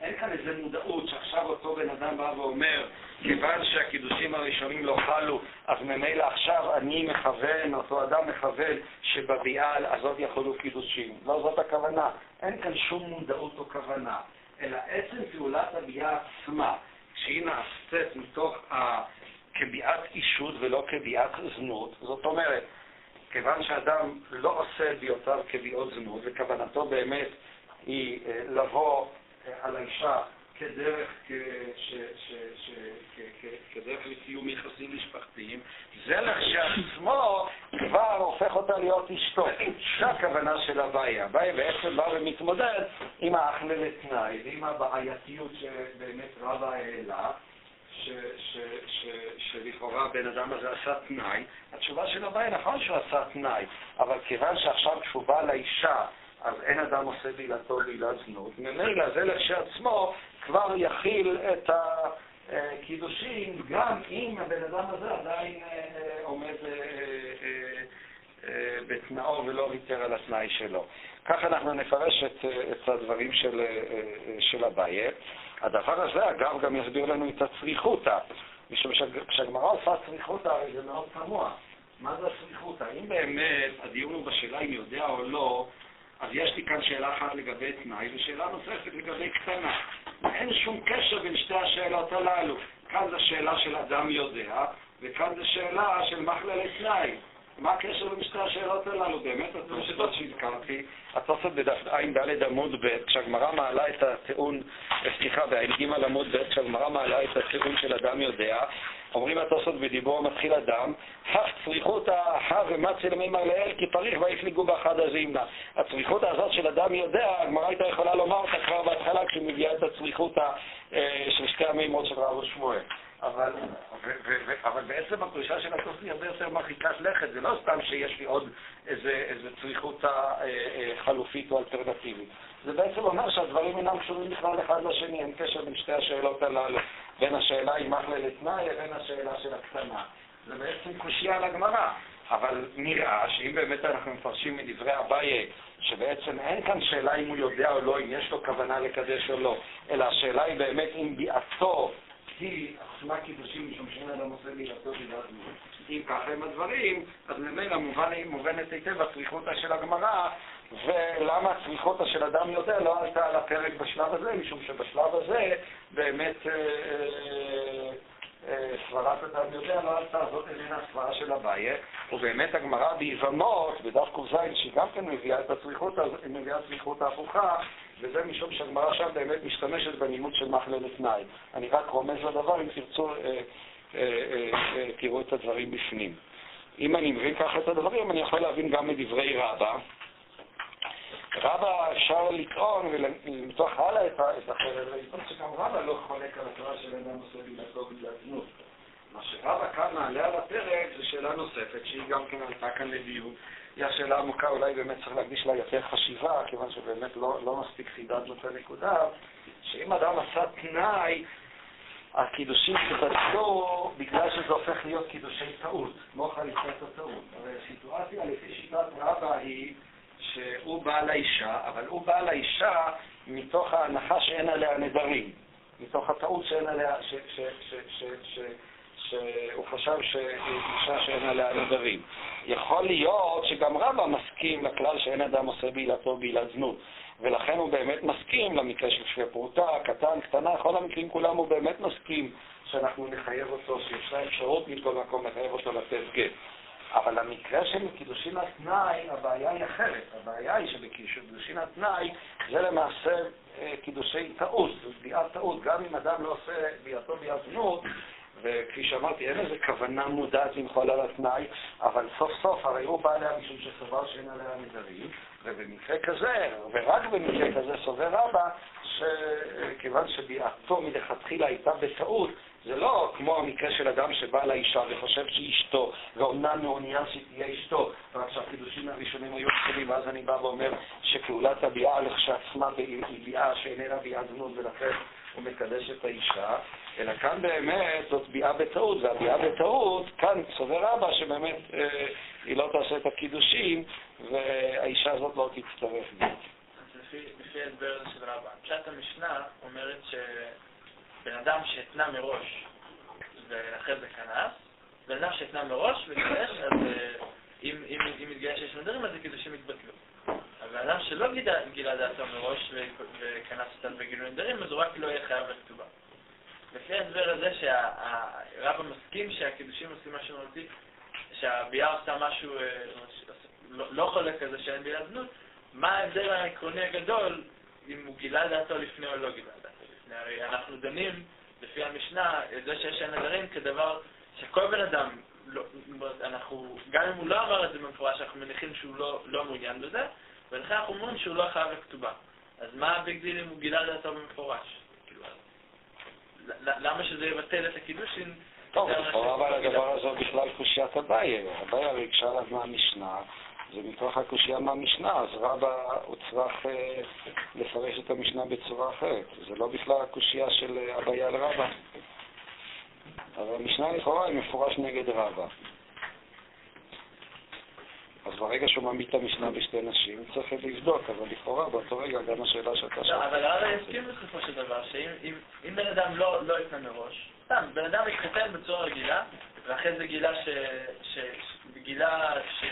ואין כאן איזו מודעות שעכשיו אותו בן אדם בא ואומר, כיוון שהקידושים הראשונים לא חלו, אז ממילא עכשיו אני מכוון, אותו אדם מכוון שבביאה הזאת יחולו קידושים. לא זאת הכוונה. אין כאן שום מודעות או כוונה, אלא עצם פעולת הביאה עצמה, כשהיא נעשית מתוך ה... כביאת אישות ולא כביאת זנות. זאת אומרת, כיוון שאדם לא עושה ביותיו כביאות זנות, וכוונתו באמת היא אה, לבוא על האישה כדרך, כדרך לקיום יחסים משפחתיים, זה לכשעצמו כבר הופך אותה להיות אשתו. זו הכוונה של הבעיה. הבעיה בעצם בא ומתמודד עם האחלה לתנאי ועם הבעייתיות שבאמת רבה העלה. שלכאורה הבן אדם הזה עשה תנאי, התשובה של הבעיה נכון שהוא עשה תנאי, אבל כיוון שעכשיו כשהוא בא לאישה, אז אין אדם עושה בעילתו בעילת זנות, ממילא זה לכשעצמו כבר יכיל את הקידושים, גם אם הבן אדם הזה עדיין אה, אה, עומד אה, בתנאו ולא ויתר על התנאי שלו. כך אנחנו נפרש את, את הדברים של, של אביי. הדבר הזה, אגב, גם יסביר לנו את הצריכותא, משום שכשהגמרא עושה צריכותא, הרי זה מאוד תמוה. מה זה הצריכותא? אם באמת הדיון הוא בשאלה אם יודע או לא, אז יש לי כאן שאלה אחת לגבי תנאי ושאלה נוספת לגבי קטנה. אין שום קשר בין שתי השאלות הללו. כאן זו שאלה של אדם יודע, וכאן זו שאלה של מחלה לתנאי. מה הקשר בין שתי השאלות הללו? באמת, התוספות שהזכרתי, התוספות בדף ע"ד עמוד ב', כשהגמרא מעלה את הטיעון, סליחה, בע"ג עמוד ב', כשהגמרא מעלה את הטיעון של אדם יודע, אומרים התוספות בדיבור מתחיל אדם, הך צריכותא אחא ומצי למימר לאל כי פריך ויפליגו באחד הזימנה. הצריכותא הזאת של אדם יודע, הגמרא הייתה יכולה לומר אותה כבר בהתחלה כשהיא מביאה את הצריכותא אה, של שתי המימות של רב ושמואל. אבל, ו, ו, ו, אבל בעצם הפרישה של התוספות היא הרבה יותר מרחיקת לכת, זה לא סתם שיש לי עוד איזה, איזה צריכות אה, אה, חלופית או אלטרנטיבית. זה בעצם אומר שהדברים אינם קשורים בכלל אחד לשני, אין קשר בין שתי השאלות הללו, בין השאלה אם אחלה לתנאי לבין השאלה של הקטנה. זה בעצם קושייה על הגמרא. אבל נראה שאם באמת אנחנו מפרשים מדברי אביי, שבעצם אין כאן שאלה אם הוא יודע או לא, אם יש לו כוונה לקדש או לא, אלא השאלה היא באמת אם ביעתו היא עצמה קידושים משום אדם עושה בדעת מיעוט. אם ככה הם הדברים, אז ממילא מובנת היטב הצריכותא של הגמרא, ולמה הצריכותא של אדם יודע לא עלתה על הפרק בשלב הזה, משום שבשלב הזה באמת אה, אה, אה, סברת אדם יודע לא עלתה, זאת איננה סברה של אביי, ובאמת הגמרא ביבמות, בדף ק"ז, שהיא גם כן מביאה את הצריכותא, מביאה צריכותא הפוכה, וזה משום שהגמרא שם באמת משתמשת בנימוד של מחלה לתנאי. אני רק רומז לדבר, אם תרצו, תראו את הדברים בפנים. אם אני מבין ככה את הדברים, אני יכול להבין גם מדברי רבא. רבא אפשר לטעון ולמתוח הלאה את החרב ולטעון שגם רבא לא חולק על התורה של אדם עושה בגללתו בגלל. מה שרבא כאן מעלה על הפרק זה שאלה נוספת, שהיא גם כן עלתה כאן לדיון. היא השאלה עמוקה, אולי באמת צריך להקדיש לה יותר חשיבה, כיוון שבאמת לא, לא מספיק חידדנו את הנקודה, שאם אדם עשה תנאי, הקידושים שבדלו, בגלל שזה הופך להיות קידושי טעות, כמו חליפת הטעות. הרי הסיטואציה לפי שיטת רבא היא שהוא בעל האישה, אבל הוא בעל האישה מתוך ההנחה שאין עליה נדרים, מתוך הטעות שאין עליה, ש, ש, ש, ש, ש, שהוא חשב שאישה שאין עליה נדרים. יכול להיות שגם רבא מסכים לכלל שאין אדם עושה בעילתו בעילת זנות, ולכן הוא באמת מסכים למקרה של שווה פרוטה, קטן, קטנה, כל המקרים כולם הוא באמת מסכים שאנחנו נחייב אותו, שיש לה אפשרות מכל מקום לחייב אותו לתת גט. אבל המקרה של קידושין התנאי, הבעיה היא אחרת. הבעיה היא שבקידושין התנאי זה למעשה אה, קידושי טעות, זו ביאת טעות. גם אם אדם לא עושה ביאתו ביאת זנות, וכפי שאמרתי, אין איזה כוונה מודעת למחול על התנאי, אבל סוף סוף הרי הוא בא עליה משום שסבר שאין עליה נדרים, ובמקרה כזה, ורק במקרה כזה סובר רבא, שכיוון שביעתו מלכתחילה הייתה בטעות, זה לא כמו המקרה של אדם שבא לאישה וחושב שהיא אשתו, ואומנם מעוניין שתהיה אשתו, רק שהקידושים הראשונים היו אצלי, ואז אני בא ואומר שפעולת הביאה לכשעצמה היא ביאה שאיננה ביאת זנות, ולכן הוא מקדש את האישה, אלא כאן באמת זאת ביאה בטעות, והביאה בטעות, כאן סובר רבא שבאמת אה, היא לא תעשה את הקידושים, והאישה הזאת לא תצטרף. לפי ההסבר של רבא, פשט המשנה אומרת ש... בן אדם שהתנה מראש ואחרי זה כנס, בן אדם שהתנה מראש וגירש, אז אה, אם, אם, אם מתגייש שיש נדרים, אז הקידושים יתבטלו. אבל אדם שלא גילה, גילה דעתו מראש וכנס אותם בגילוי נדרים, אז הוא רק לא יהיה חייב לכתובה. לפי ההסבר הזה שהרב מסכים שהקידושים עושים משהו מהותי, שהביאה עושה משהו אה, לא, לא חולק כזה שאין ביאה זנות, מה ההבדל העקרוני הגדול אם הוא גילה דעתו לפני או לא גילה? הרי אנחנו דנים, לפי המשנה, את זה שיש נדרים כדבר שכל בן אדם, לא, אנחנו, גם אם הוא לא אמר את זה במפורש, אנחנו מניחים שהוא לא, לא מעוניין בזה, ולכן אנחנו אומרים שהוא לא חייב לכתובה. אז מה ה big deal אם הוא גילה דעתו במפורש? כאילו, למה שזה יבטל את הקידושין? טוב, אבל הדבר הזה בכלל קושיית אביי הרי הקשה עליו מהמשנה. זה מתוך הקושייה מהמשנה, אז רבא הוא צריך אה, לפרש את המשנה בצורה אחרת. זה לא בכלל הקושייה של אה, אביה על רבא. אבל המשנה לכאורה היא מפורש נגד רבא. אז ברגע שהוא מעמיד את המשנה בשתי נשים, צריך לבדוק, אבל לכאורה באותו רגע גם השאלה שאתה שואל. לא, אבל רבא יסכים בסופו של דבר, שאם בן אדם לא, לא יתנה מראש, סתם, בן אדם יתחתן בצורה רגילה, ואחרי זה גילה ש... גילה ש...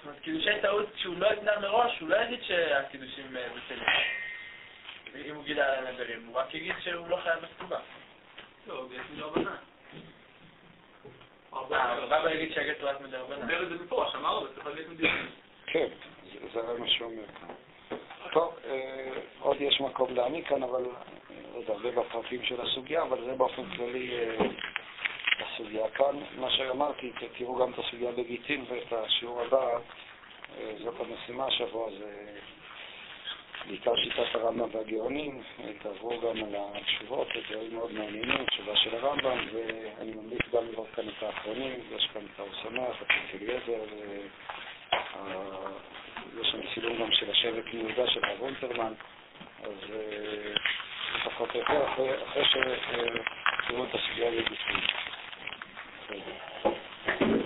זאת אומרת, קידושי טעות, כשהוא לא יתנה מראש, הוא לא יגיד שהקידושים אה, בטלים. אם הוא גילה על הנדרים, הוא רק יגיד שהוא לא חייב בכתובה. לא, גט מדרבנן. רבא יגיד שהגט הוא רק מדרבנן. אומר את זה מפורש, אמר לו, צריך להגיד מדרבנן. כן, זה מה שהוא אומר. טוב, אה, עוד יש מקום להעמיק כאן, אבל אה, עוד הרבה בפרטים של הסוגיה, אבל זה באופן כללי הסוגיה כאן. מה שאמרתי, תראו גם את הסוגיה בגיטין ואת השיעור הבא, אה, זאת המשימה השבוע, זה בעיקר שיטת הרמב"ם והגאונים, תעברו גם על התשובות, זה דברים מאוד מעניינים, תשובה של הרמב"ם, ואני ממליץ גם לראות כאן את האחרונים, יש כאן את האור שמח, את אליעזר, יש שם צילום גם של השבט מיהודה של הרב אונטרמן, אז אה, לפחות יותר אחרי שתראו את הסוגיה בגיטין. Thank you.